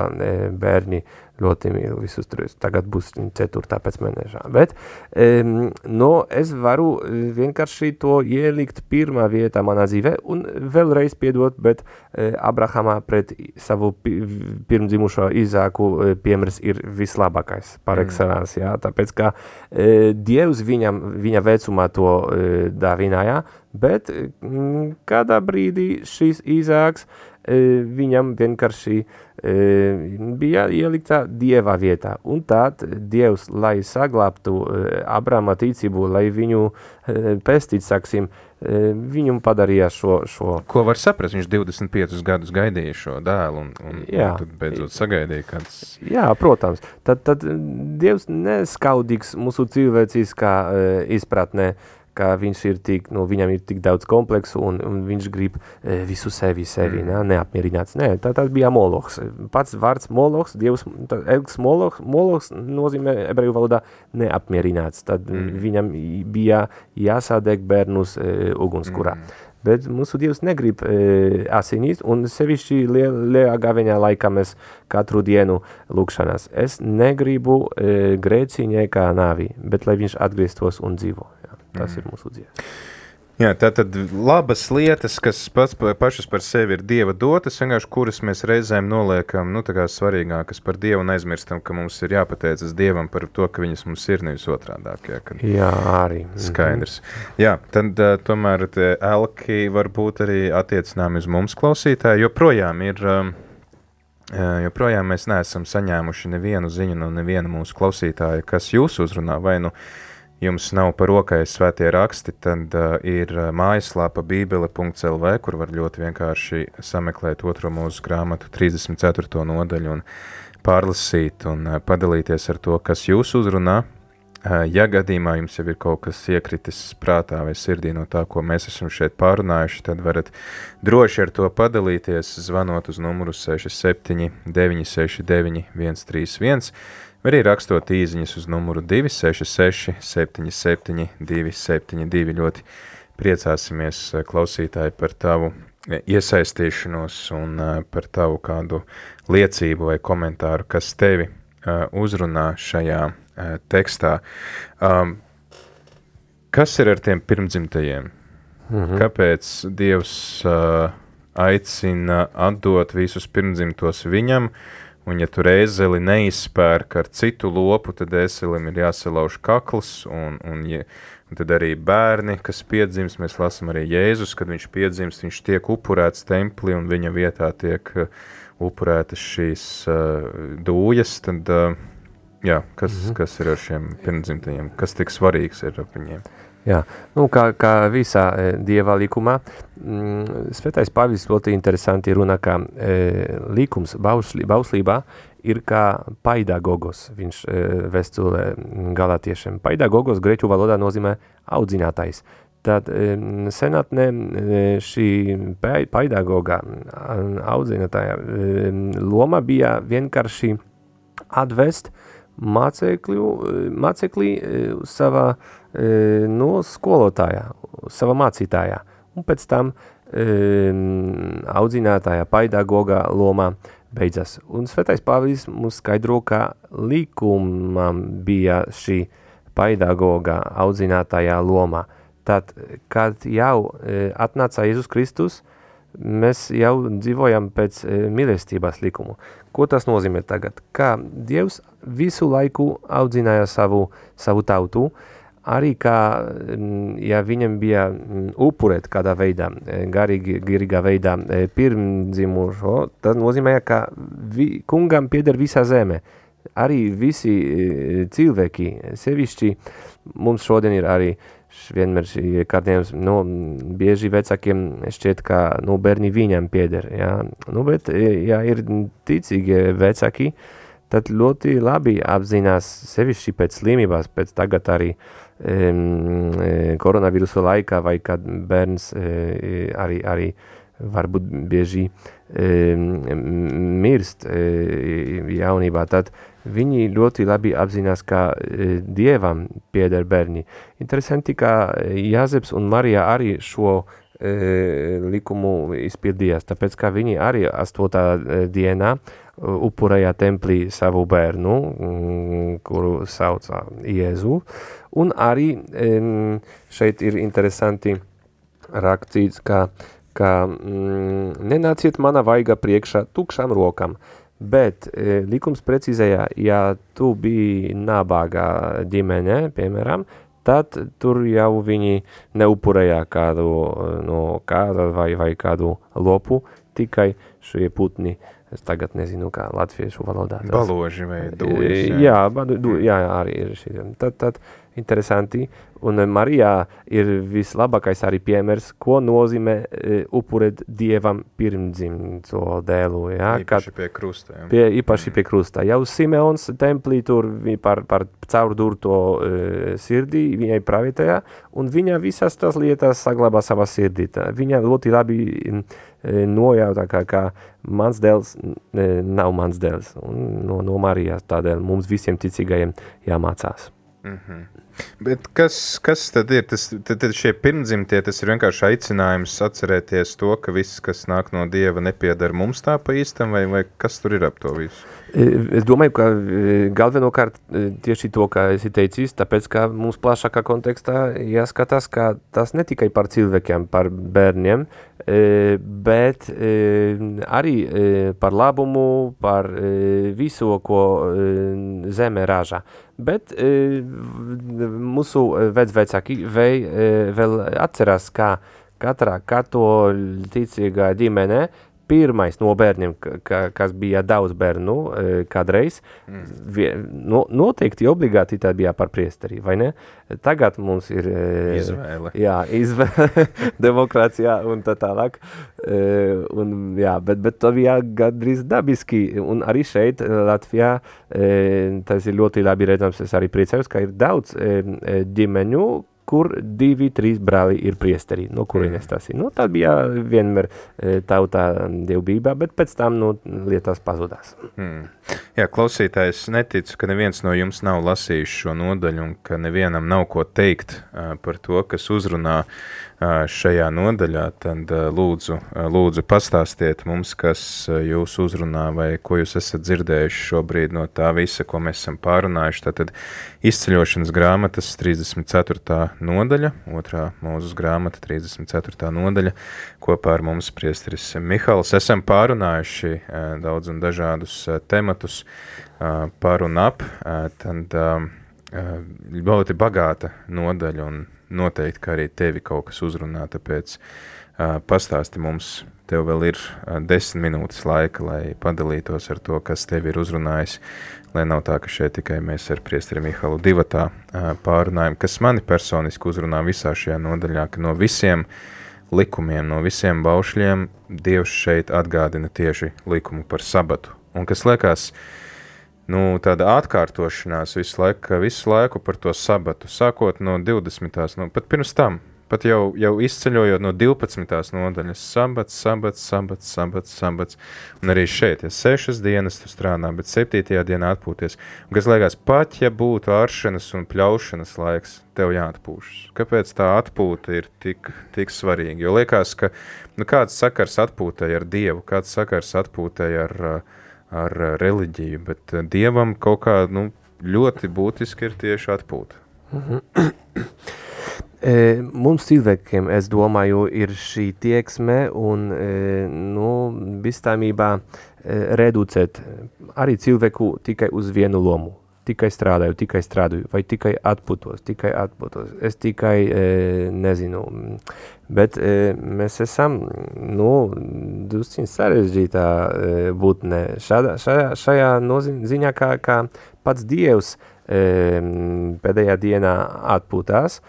bērni ļoti mīlu visus trīs. Tagad būs ceturtā pēc mēneša. Bet um, no, es varu vienkārši to ielikt pirmā vietā manā dzīvē un vēlreiz piedot, bet uh, Abrahamā pret savu pirmdzimušo Izāku uh, piemērs ir vislabākais par mm. excellence, jā, tāpēc, ka uh, Dievs viņam, viņa vecumā to uh, dāvināja, bet mm, kādā brīdī šis Izāks uh, viņam vienkārši bija ielikta dieva vietā. Un tad dievs, lai saglābtu Abrama ticību, lai viņu pestīt, saksim, viņam padarīja šo, šo... Ko var saprast? Viņš 25 gadus gaidīja šo dēlu un, un, Jā. un tad beidzot sagaidīja kāds... Jā, protams. Tad, tad Dievs neskaudīgs mūsu cilvēciskā izpratnē, ka viņš ir tik, nu, viņam ir tik daudz kompleksu un, un viņš grib e, visu sevi, sevi, mm. ne, neapmierināts. Nē, tā, tas bija molohs. Pats vārds molohs, dievs, elks molohs, molohs nozīmē ebreju valodā neapmierināts. Tad mm. viņam bija jāsādēk bērnus e, ugunskurā. Mm. Bet mūsu Dievs negrib e, asinīt, un sevišķi lielā gaveņā laikā mēs katru dienu lūkšanās. Es negribu e, grēciņai nāvi, bet lai viņš atgrieztos un dzīvo. Tas mm. ir mūsu dzīve. Jā, tā tad labas lietas, kas pats, pašas par sevi ir Dieva dotas, vienkārši kuras mēs reizēm noliekam, nu, tā kā svarīgākas par Dievu un aizmirstam, ka mums ir jāpateicas Dievam par to, ka viņas mums ir nevis otrādāk. Jā, kad jā arī. Skaidrs. Mm -hmm. Jā, tad uh, tomēr te elki var būt arī attiecināmi uz mums klausītāji, joprojām ir... Um, joprojām mēs neesam saņēmuši nevienu ziņu no neviena mūsu klausītāja, kas jūs uzrunā, vai nu uh, jums nav par rokai svētie raksti, tad uh, ir mājaslāpa bībele.lv, kur var ļoti vienkārši sameklēt otro mūsu grāmatu 34. nodaļu un pārlasīt un uh, padalīties ar to, kas jūs uzrunā. Uh, ja gadījumā jums jau ir kaut kas iekritis prātā vai sirdī no tā, ko mēs esam šeit pārunājuši, tad varat droši ar to padalīties, zvanot uz numuru 67 969 131 vai arī rakstot īziņas uz numuru 266 77 272. Ļoti priecāsimies, eh, klausītāji, par tavu eh, iesaistīšanos un eh, par tavu kādu liecību vai komentāru, kas tevi uzrunā šajā tekstā. Kas ir ar tiem pirmdzimtajiem? -hmm. Kāpēc Dievs aicina atdot visus pirmdzimtos viņam, uh, Un ja tur ēzeli neizpērk ar citu lopu, tad ēzelim ir jāsalauž kakls, un, un, ja, un tad arī bērni, kas piedzimst, mēs lasam arī Jēzus, kad viņš piedzimst, viņš tiek upurēts templī, un viņa vietā tiek uh, upurētas šīs uh, dūjas, tad, uh, jā, kas, mm -hmm. kas ir ar šiem pirmdzimtajiem, kas tik svarīgs ir ar viņiem? Jā, nu, kā, kā visā e, dieva likumā, mm, Svētais Pāvils ļoti interesanti runā, ka e, likums bauslī, bauslībā ir kā paidagogos, viņš e, vēstulē galatiešiem. Paidagogos grieķu valodā nozīmē audzinātais. Tad e, senatnē e, šī paidagoga audzinātāja e, loma bija vienkārši atvest mācekļu, māceklī savā E, no skolotājā, sava mācītājā, un pēc tam audzinātājā, paidagogā lomā beidzas. Un Svētais Pāvils mums skaidro, ka likumam bija šī paidagogā audzinātājā lomā. Tad, kad jau e, atnāca Jēzus Kristus, mēs jau dzīvojam pēc e, mīlestības likumu. Ko tas nozīmē tagad? Kā Dievs visu laiku audzināja savu, savu tautu, uh, arī kā, mm, ja viņam bija mm, upurēt kādā veidā, e, garīgi, garīgā veidā e, pirmdzimušo, tad nozīmē, ka vi, kungam pieder visā zeme. Arī visi e, cilvēki, sevišķi mums šodien ir arī vienmēr kādiem, nu, bieži vecākiem šķiet, ka, nu, bērni viņam pieder, jā. Nu, bet, ja ir ticīgi vecāki, tad ļoti labi apzinās sevišķi pēc slimībās, pēc tagad arī uh, koronavīrusa laikā, vai kad bērns arī, arī varbūt bieži mirst jaunībā, tad viņi ļoti labi apzinās, ka Dievam pieder bērni. Interesanti, ka Jāzeps un Marija arī šo likumu izpildījās, tāpēc, ka viņi arī 8. dienā upurēja templī savu bērnu, kuru sauca Jēzu, Un arī šeit ir interesanti rakstīts, ka, ka mm, nenāciet mana vaiga priekšā tukšām rokām, bet e, likums precizēja, ja tu biji nabāgā ģimene, piemēram, tad tur jau viņi neupurēja kādu no kāda vai, vai kādu lopu, tikai šie putni, es tagad nezinu, kā latviešu valodā. Tas. Baloži vai dūjas. Jā, jā, badu, du, jā, jā arī ir šī. Tad, tad interesanti, un Marijā ir vislabākais arī piemērs, ko nozīmē e, upurēt Dievam pirmdzimto dēlu. Jā, īpaši pie krusta. Jā. Pie, īpaši pie krusta. Jau Simeons templī tur par, par caurdurto e, sirdī, viņai pravietajā, un viņa visas tas lietas saglabā savā sirdī. Tā, viņa ļoti labi e, nojautā, kā, kā mans dēls e, nav mans dēls, un no, no Marijas tādēļ mums visiem ticīgajiem jāmācās. Mm -hmm. Bet kas, kas tad ir? Tas, tad, tad šie pirmdzimtie, tas ir vienkārši aicinājums atcerēties to, ka viss, kas nāk no Dieva, nepiedara mums tā pa īstam, vai, vai kas tur ir ap to visu? Es domāju, ka galvenokārt tieši to, kā esi teicis, tāpēc, ka mums plašākā kontekstā jāskatās, ka tas ne tikai par cilvēkiem, par bērniem, bet arī par labumu, par visu, ko zeme raža. Bet mūsu vecvecāki vēl atcerās, kā katrā katoļu ticīgā ģimenē pirmais no bērniem, ka, kas bija daudz bērnu kādreiz, mm. No, noteikti obligāti tā bija par priesteri, vai ne? Tagad mums ir izvēle. Jā, izvēle, <laughs> demokrātijā un tā tālāk. Un, jā, bet, bet tā bija gandrīz dabiski, un arī šeit Latvijā tas ir ļoti labi redzams, es arī priecājos, ka ir daudz ģimeņu, kur divi, trīs brāli ir priesteri, no kurienes tas ir. Nu, tā bija vienmēr tautā dievbībā, bet pēc tam nu, lietās pazudās. Hmm. Jā, klausītājs neticu, ka neviens no jums nav lasījis šo nodaļu un ka nevienam nav ko teikt uh, par to, kas uzrunā uh, šajā nodaļā, tad lūdzu, lūdzu pastāstiet mums, kas jūs uzrunā vai ko jūs esat dzirdējuši šobrīd no tā visa, ko mēs esam pārunājuši. Tātad izceļošanas grāmatas 34. nodaļa, otrā mūzes grāmata 34. nodaļa, kopā ar mums priesteris Mihals. Esam pārunājuši daudz un dažādus tematus, par un ap, tad ļoti bagāta nodaļa un noteikti, ka arī tevi kaut kas uzrunā, tāpēc pastāsti mums, tev vēl ir desmit minūtes laika, lai padalītos ar to, kas tev ir uzrunājis, lai nav tā, ka šeit tikai mēs ar priesteri Mihalu divatā pārunājam, kas mani personiski uzrunā visā šajā nodaļā, ka no visiem likumiem, no visiem baušļiem Dievs šeit atgādina tieši likumu par sabatu. Un kas liekas, uh, nu, tāda atkārtošanās visu laiku, visu laiku par to sabatu, sākot no 20. No, pat pirms tam, pat jau, jau izceļojot no 12. nodaļas, sabats, sabats, sabats, sabats, sabats. Un arī šeit, ja sešas dienas tu strādā, bet septītajā dienā atpūties. Un kas liekas, pat ja būtu āršanas un pļaušanas laiks, tev jāatpūšas. Kāpēc tā atpūta ir tik, tik svarīga? Jo liekas, ka nu, kāds sakars atpūtai ar Dievu, kāds sakars atpūtai ar uh, ar eh, reliģiju, bet eh, dievam kaut kā nu, ļoti būtiski ir tieši atpūta. <clears throat> E, mums cilvēkiem, es domāju, ir šī tieksme un e, nu, bistāmībā e, reducēt arī cilvēku tikai uz vienu lomu tikai strādāju, tikai strādāju, vai tikai atpūtos, tikai atpūtos. Es tikai e, nezinu, bet e, mēs esam, nu, drusciņ sarežģītā e, būtne šādā, šajā, šajā noziņā, kā, kā pats Dievs e, pēdējā dienā atpūtās,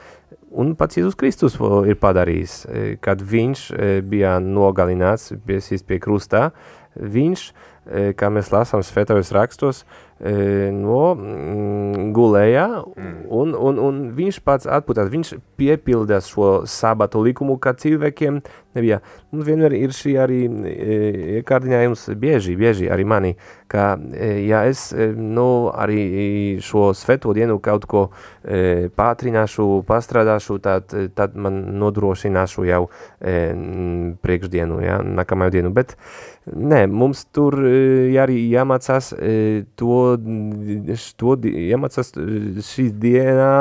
un pats Jēzus Kristus ir padarījis, e, kad viņš e, bija nogalināts, pie krustā, viņš, e, kā mēs lasām svētajos rakstos, no mm, gulējā, mm. un, un, un viņš pats atpūtās, viņš piepildās šo sabatu likumu, kā cilvēkiem nebija. Mums vienmēr ir šī arī iekārdiņājums bieži, bieži arī mani, ka ja es nu, arī šo sveto dienu kaut ko pātrināšu, pastrādāšu, tad, tad man nodrošināšu jau priekšdienu, ja, nākamajā dienu, bet nē, mums tur arī jāmācās to to iemācās šī dienā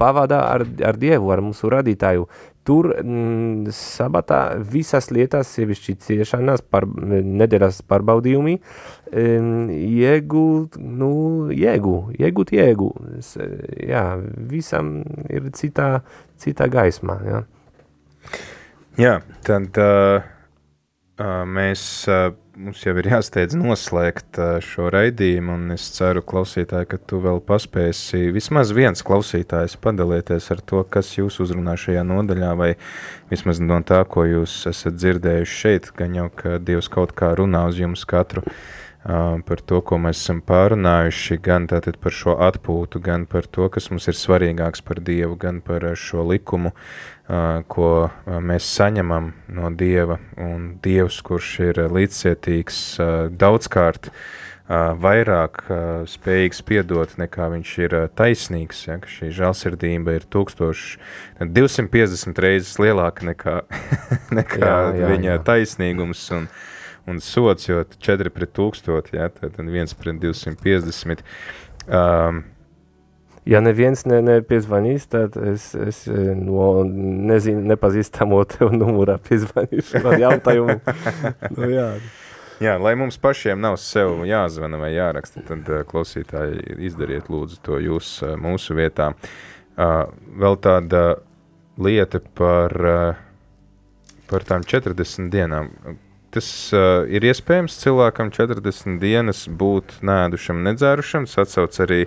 pavadā ar, ar Dievu, ar mūsu radītāju. Tur mm, sabatā visas lietas, sevišķi ciešanas, par, nedēļas pārbaudījumi, iegūt, nu, iegū, iegūt iegū. Jā, visam ir citā, citā gaismā, jā. Jā, tad uh, mēs, mums jau ir jāsteidz noslēgt šo raidījumu, un es ceru, klausītāji, ka tu vēl paspēsi vismaz viens klausītājs padalīties ar to, kas jūs uzrunā šajā nodaļā, vai vismaz no tā, ko jūs esat dzirdējuši šeit, gan jau, ka Dievs kaut kā runā uz jums katru par to, ko mēs esam pārunājuši, gan par šo atpūtu, gan par to, kas mums ir svarīgāks par Dievu, gan par šo likumu, ko mēs saņemam no Dieva, un Dievs, kurš ir līdzcietīgs daudzkārt, vairāk spējīgs piedot, nekā viņš ir taisnīgs, ja, šī žalsirdība ir 1250 reizes lielāka nekā, <laughs> nekā jā, jā, viņa jā. taisnīgums, un, un sots, jo 4 pret 1000, ja, tad 1 pret 250. Um, ja neviens ne, nepiezvanīs, tad es, es no nezinu, nepazīstamo tev numurā piezvanīšu ar jautājumu. <laughs> nu, jā. Jā, lai mums pašiem nav sev jāzvana vai jāraksta, tad klausītāji izdariet lūdzu to jūs mūsu vietā. Vēl tāda lieta par, par tām 40 dienām tas uh, ir iespējams cilvēkam 40 dienas būt nēdušam, nedzērušam. Tas atsauc arī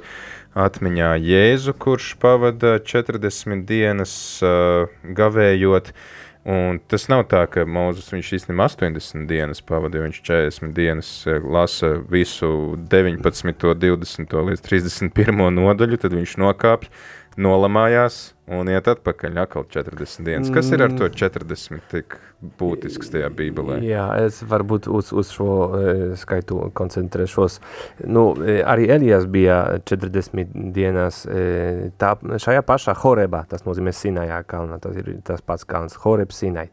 atmiņā Jēzu, kurš pavada 40 dienas uh, gavējot. Un tas nav tā, ka Mozus īstenībā 80 dienas pavadīja, viņš 40 dienas lasa visu 19, 20 līdz 31 nodaļu, tad viņš nokāpj, nolamājās, un iet atpakaļ atkal 40 dienas. Kas ir ar to 40 tik būtisks tajā bībelē? Jā, es varbūt uz, uz šo e, skaitu koncentrēšos. Nu, e, arī Elijas bija 40 dienās e, tā, šajā pašā Horebā, tas nozīmē Sinajā kalnā, tas ir tas pats kalns, Horeb Sinai.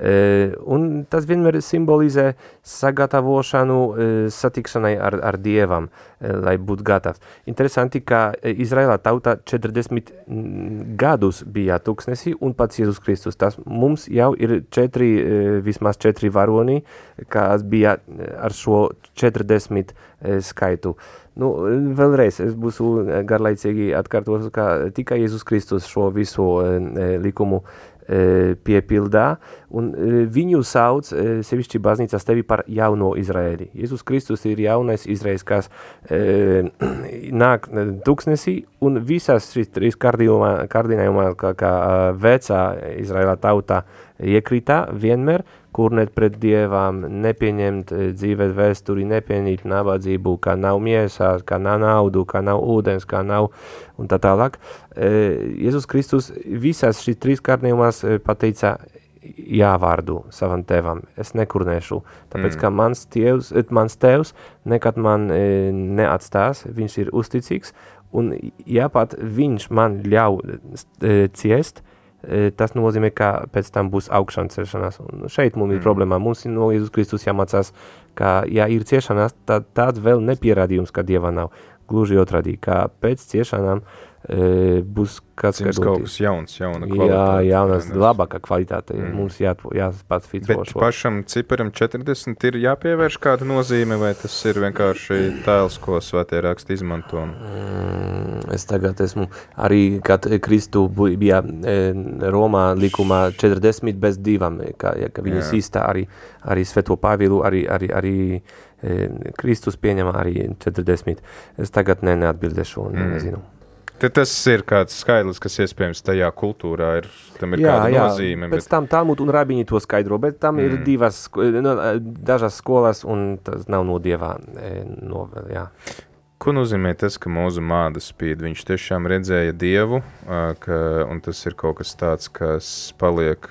Un tas vienmēr simbolizē sagatavošanu satikšanai ar, ar Dievam, lai būtu gatavs. Interesanti, ka Izraēlā tauta 40 gadus bija tūkstnesī un pats Jēzus Kristus. Tas mums jau ir četri, vismaz četri varoni, kas bija ar šo 40 e, skaitu. Nu, vēlreiz es būšu garlaicīgi atkārtos, ka tikai Jēzus Kristus šo visu likumu piepildā, un viņu sauc sevišķi baznīcas tevi par jauno Izraēli. Jēzus Kristus ir jaunais Izraēls, kas e, <clears throat> nāk tuksnesī, un visās šīs trīs kārdinājumā, kā, kā vecā Izraēlā tautā iekrītā vienmēr, kurnēt pret dievām, nepieņemt dzīves vēsturi, nepieņemt nabadzību, kā nav miesās, kā nav naudu, kā nav ūdens, kā nav un tā tālāk. Jēzus Kristus visās šīs trīs kārnījumās pateica jā vārdu savam tevam, es nekurnēšu, tāpēc, mm. ka mans tēvs, mans tēvs nekad man e, neatstās, viņš ir uzticīgs, un ja pat viņš man ļauj e, ciest, tas nozīmē, ka pēc tam būs augšana celšanās. Un šeit mums mm. ir problēma. Mums no Jēzus Kristus jāmācās, ka, ja ir ciešanās, tad tāds vēl nepierādījums, ka Dieva nav. Gluži otrādi, ka pēc ciešanām uh, būs kāds kas kaut kas jauns, jauna kvalitāte. Jā, jaunas, labākā kvalitāte. Mm. Mums jā, jāpats fitro Bet šo. pašam ciparam 40 ir jāpievērš kāda nozīme, vai tas ir vienkārši tēls, ko svētie raksti izmanto? Mm, es tagad esmu arī, kad Kristu bija Romā likumā 40 bez divām, ka, ja, ka viņas īstā arī, arī Sveto Pāvilu, arī, arī, arī Kristus pieņem arī 40. Es tagad ne, neatbildēšu un mm. nezinu. Tad tas ir kāds skaidrs, kas iespējams tajā kultūrā ir, tam ir jā, kāda jā, nozīme. Pēc bet... tam Talmud un Rabiņi to skaidro, bet tam mm. ir divas, no, dažas skolas un tas nav no dievā novēl, jā. Ko nozīmē tas, ka mūzu māda spīd? Viņš tiešām redzēja dievu, ka, un tas ir kaut kas tāds, kas paliek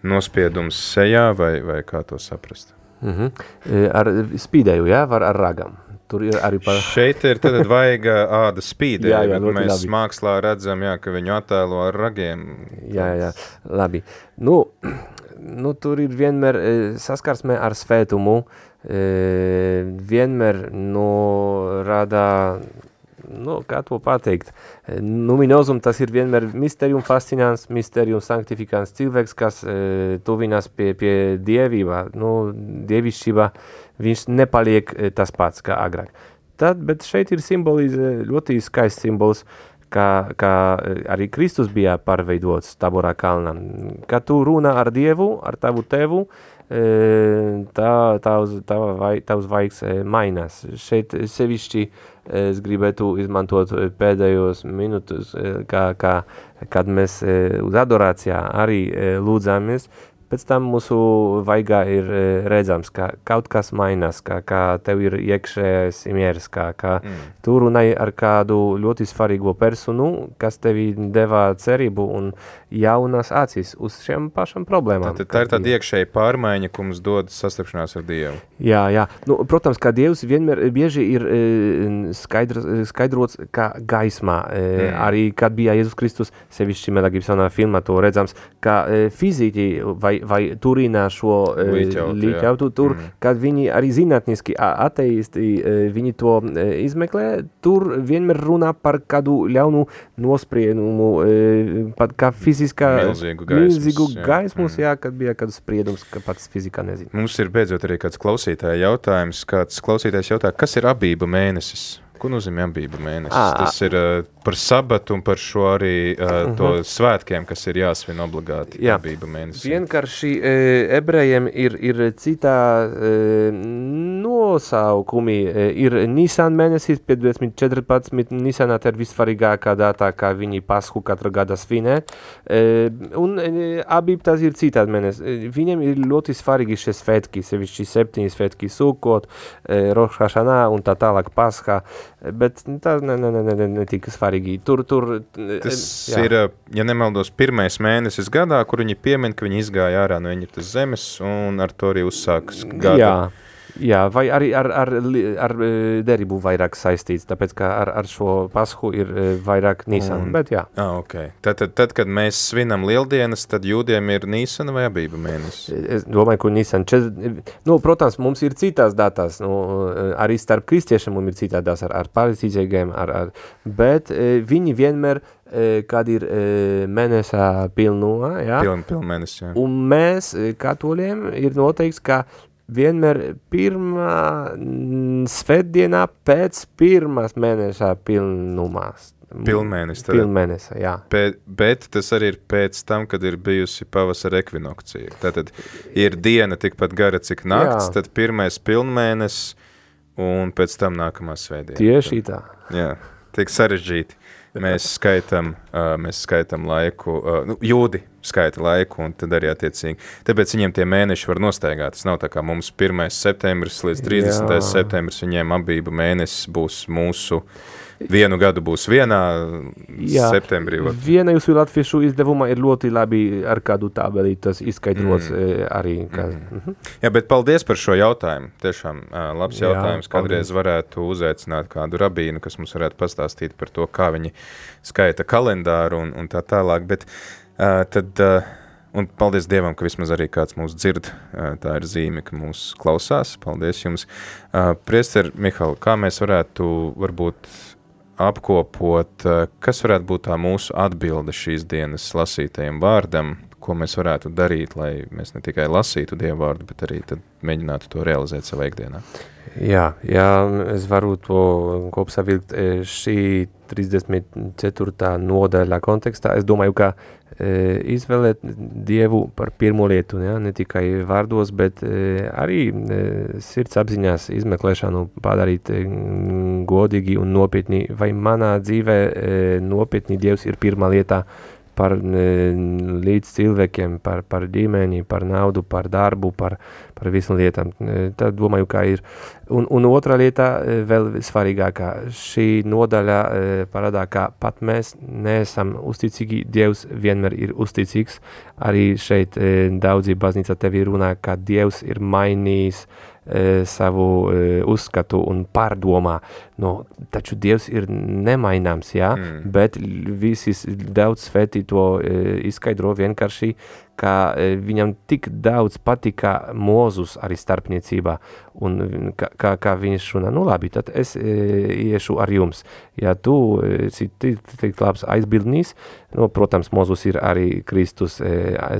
nospiedums sejā, vai, vai kā to saprast? Mm -hmm. Ar spīdēju, jā, var ar ragam. Tur ir arī par... Šeit ir tad vaiga āda spīdē, jā, jā, mēs labi. mākslā redzam, jā, ka viņu attēlo ar ragiem. Jā, jā, labi. Nu, <clears throat> nu, tur ir vienmēr e, saskarsme ar svētumu, vienmēr nu, rada, nu, kā to pateikt, numinozum tas ir vienmēr misterium fascinants, misterium sanctificants cilvēks, kas e, tuvinās pie, pie dievībā, nu, dievišķībā, viņš nepaliek eh, tas pats kā agrāk. Tad, bet šeit ir simbolizē ļoti skaists simbols, kā, kā eh, arī Kristus bija pārveidots taborā kalnā. Kad tu runā ar Dievu, ar tavu tevu, tā, tavs, tava vai, tavs vaigs mainās. Šeit sevišķi es gribētu izmantot pēdējos minūtus, kā, kā, kad mēs uz adorācijā arī lūdzamies, pēc tam mūsu vaigā ir e, redzams, ka kaut kas mainās, ka, ka tev ir iekšējais mieres, ka, ka mm. tu runāji ar kādu ļoti svarīgu personu, kas tevi devā cerību un jaunas acīs uz šiem pašam problēmām. Tā, tā ir tāda iekšēja pārmaiņa, ko mums dod sastapšanās ar Dievu. Jā, jā. Nu, protams, ka Dievs vienmēr bieži ir e, skaidr, skaidrots kā gaismā. E, mm. Arī, kad bija Jēzus Kristus, sevišķi Mela Gibsonā filmā to redzams, ka fizīgi vai vai, vai turina šo līķautu tur, mm. kad viņi arī zinātniski ateisti, viņi to izmeklē, tur vienmēr runā par kādu ļaunu nospriedumu, pat kā fiziskā milzīgu gaismus, milzīgu gaismus jā. jā, kad bija kāds spriedums, ka pats fizikā nezina. Mums ir beidzot arī kāds klausītāja jautājums, kāds klausītājs jautā, kas ir abība mēnesis? Ko nozīmē abība mēnesis? À, Tas ir uh, par sabatu un par šo arī uh, uh -huh. svētkiem, kas ir jāsvin obligāti Jā. abība mēnesis. Vienkārši e, ebrejiem ir, ir citā e, nosaukumi. E, ir Nisan mēnesis, 15, Nisanā ir visvarīgākā data, kā viņi pasku katru gada svinē. E, un e, abība tas ir citādi mēnesis. E, viņiem ir ļoti svarīgi šie svētki, sevišķi septiņi svētki sūkot, e, Rošhašanā un tā tālāk Paskā. Bet tā ne, ne, ne, ne, ne tik svarīgi. Tur, tur, Tas jā. ir, ja nemaldos, pirmais mēnesis gadā, kur viņi piemin, ka viņi izgāja ārā no Eņģiptes zemes un ar to arī uzsākas gada. Jā. Jā, vai arī ar, ar, ar e, derību vairāk saistīts, tāpēc, ka ar, ar šo pasku ir e, vairāk Nīsana, mm. bet jā. Ah, ok. Tad, tad, tad, kad mēs svinam lieldienas, tad jūdiem ir Nīsana vai abība mēnesis? Es domāju, ka Nīsana, čet... nu, protams, mums ir citās datās, nu, arī starp kristiešiem mums ir citādās ar, ar palīdzīgiem, ar, ar, bet viņi vienmēr kad ir mēnesā pilnumā, jā. Piln, piln mēnesis, jā. Un mēs, katoļiem, ir noteikts, ka vienmēr pirmā svētdienā pēc pirmās mēneša pilnumās. Pilnmēnesis. Pilnmēnesis, jā. Bet, bet tas arī ir pēc tam, kad ir bijusi pavasara ekvinokcija. Tātad ir diena tikpat gara, cik nakts, jā. tad pirmais pilnmēnesis un pēc tam nākamā svētdiena. Tieši tā. Jā, tik sarežģīti. Mēs skaitam, uh, mēs skaitam laiku, uh, nu, jūdi skaita laiku, un tad arī attiecīgi. Tāpēc viņiem tie mēneši var nostaigāt. Tas nav tā kā mums 1. septembris līdz 30. Jā. septembris, viņiem abība mēnesis būs mūsu vienu gadu būs vienā Jā, septembrī. Var. Viena jūsu latviešu izdevumā ir ļoti labi ar kādu tabeli tas izskaidrots mm. arī. Kā, mm. Mm. Jā, bet paldies par šo jautājumu. Tiešām labs Jā, jautājums. Kādreiz varētu uzaicināt kādu rabīnu, kas mums varētu pastāstīt par to, kā viņi skaita kalendāru un, un tā tālāk. Bet, Uh, tad, uh, un paldies Dievam, ka vismaz arī kāds mūs dzird. Uh, tā ir zīme, ka mūs klausās. Paldies jums. Priester Mihal, kā mēs varētu varbūt apkopot, kas varētu būt tā mūsu atbilde šīs dienas lasītajam vārdam, ko mēs varētu darīt, lai mēs ne tikai lasītu Dievu vārdu, bet arī mēģinātu to realizēt savā ikdienā. Jā, jā, es varu to kopsavilkt šī 34. nodaļā kontekstā. Es domāju, ka e, izvēlēt Dievu par pirmo lietu, ja, ne tikai vārdos, bet e, arī e, sirds apziņās izmeklēšanu padarīt e, godīgi un nopietni, vai manā dzīvē e, nopietni Dievs ir pirmā lietā, par līdz cilvēkiem, par, par ģimeni, par naudu, par darbu, par, par visām lietām. Tad domāju, ka ir. Un, un otra lieta, vēl svarīgākā, šī nodaļa parādā, ka pat mēs neesam uzticīgi, Dievs vienmēr ir uzticīgs. Arī šeit daudzi baznīca tevi runā, ka Dievs ir mainījis e, savu e, uzskatu un pārdomā. No, taču Dievs ir nemaināms, jā, mm. bet visi daudz svētī to e, izskaidro vienkārši, ka e, viņam tik daudz patika Mozus arī starpniecībā, un kā, kā viņš runā, nu labi, tad es e, iešu ar jums. Ja tu esi tik, labs aizbildnīs, nu, protams, Mozus ir arī Kristus e,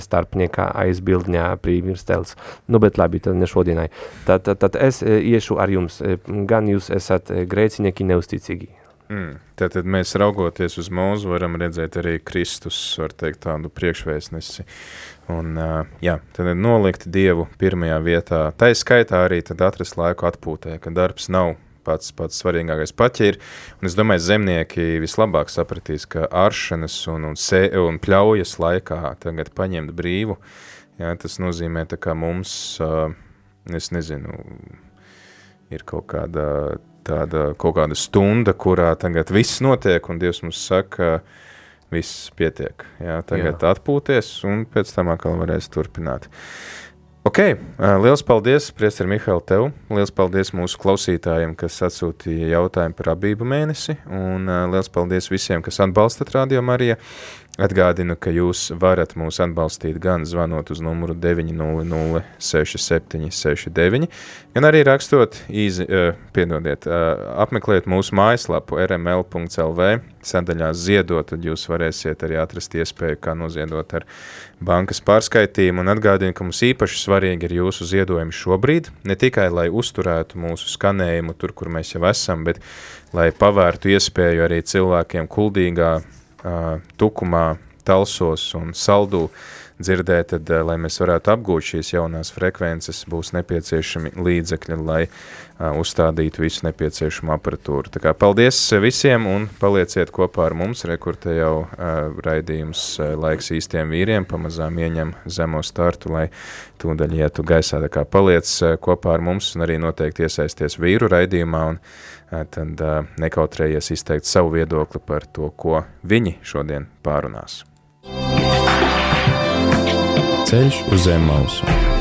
starpniekā aizbildņā prīmirstels, nu, bet labi, tad ne šodienai. Tad, tad, tad es e, iešu ar jums, e, gan jūs esat e, grēcinieki neusticīgi. Mm. Tātad mēs raugoties uz mūzu, varam redzēt arī Kristus, var teikt, tādu priekšvēstnesi. Un, uh, jā, tad nolikt Dievu pirmajā vietā. Tā ir skaitā arī atrast laiku atpūtē, ka darbs nav pats, pats svarīgākais paķir. Un es domāju, zemnieki vislabāk sapratīs, ka aršanas un, un, se, un pļaujas laikā tagad paņemt brīvu, jā, tas nozīmē tā kā mums, uh, es nezinu, ir kaut kāda tāda kaut kāda stunda, kurā tagad viss notiek, un Dievs mums saka, viss pietiek. Jā, tagad Jā. atpūties, un pēc tam atkal varēs turpināt. Ok, liels paldies, Priester Mihail, tev. Liels paldies mūsu klausītājiem, kas atsūtīja jautājumu par abību mēnesi, un liels paldies visiem, kas atbalstat Radio Mariju. Atgādinu, ka jūs varat mūs atbalstīt gan zvanot uz numuru 900 6769, gan arī rakstot īzi, uh, piedodiet, uh, apmeklēt mūsu mājaslapu rml.lv sadaļā ziedot, tad jūs varēsiet arī atrast iespēju, kā noziedot ar bankas pārskaitījumu, un atgādinu, ka mums īpaši svarīgi ir jūsu ziedojumi šobrīd, ne tikai, lai uzturētu mūsu skanējumu tur, kur mēs jau esam, bet lai pavērtu iespēju arī cilvēkiem kuldīgā tukumā, talsos un saldū dzirdēt, tad, uh, lai mēs varētu apgūt šīs jaunās frekvences, būs nepieciešami līdzekļi, lai uh, uzstādītu visu nepieciešamo aparatūru. Tā kā paldies visiem un palieciet kopā ar mums, re, kur te jau uh, raidījums laiks īstiem vīriem pamazām ieņem zemo startu, lai tūdaļ ietu gaisā. Tā kā paliec kopā ar mums un arī noteikti iesaisties vīru raidījumā un tad nekautrējies izteikt savu viedokli par to, ko viņi šodien pārunās. Ceļš uz zem mausu.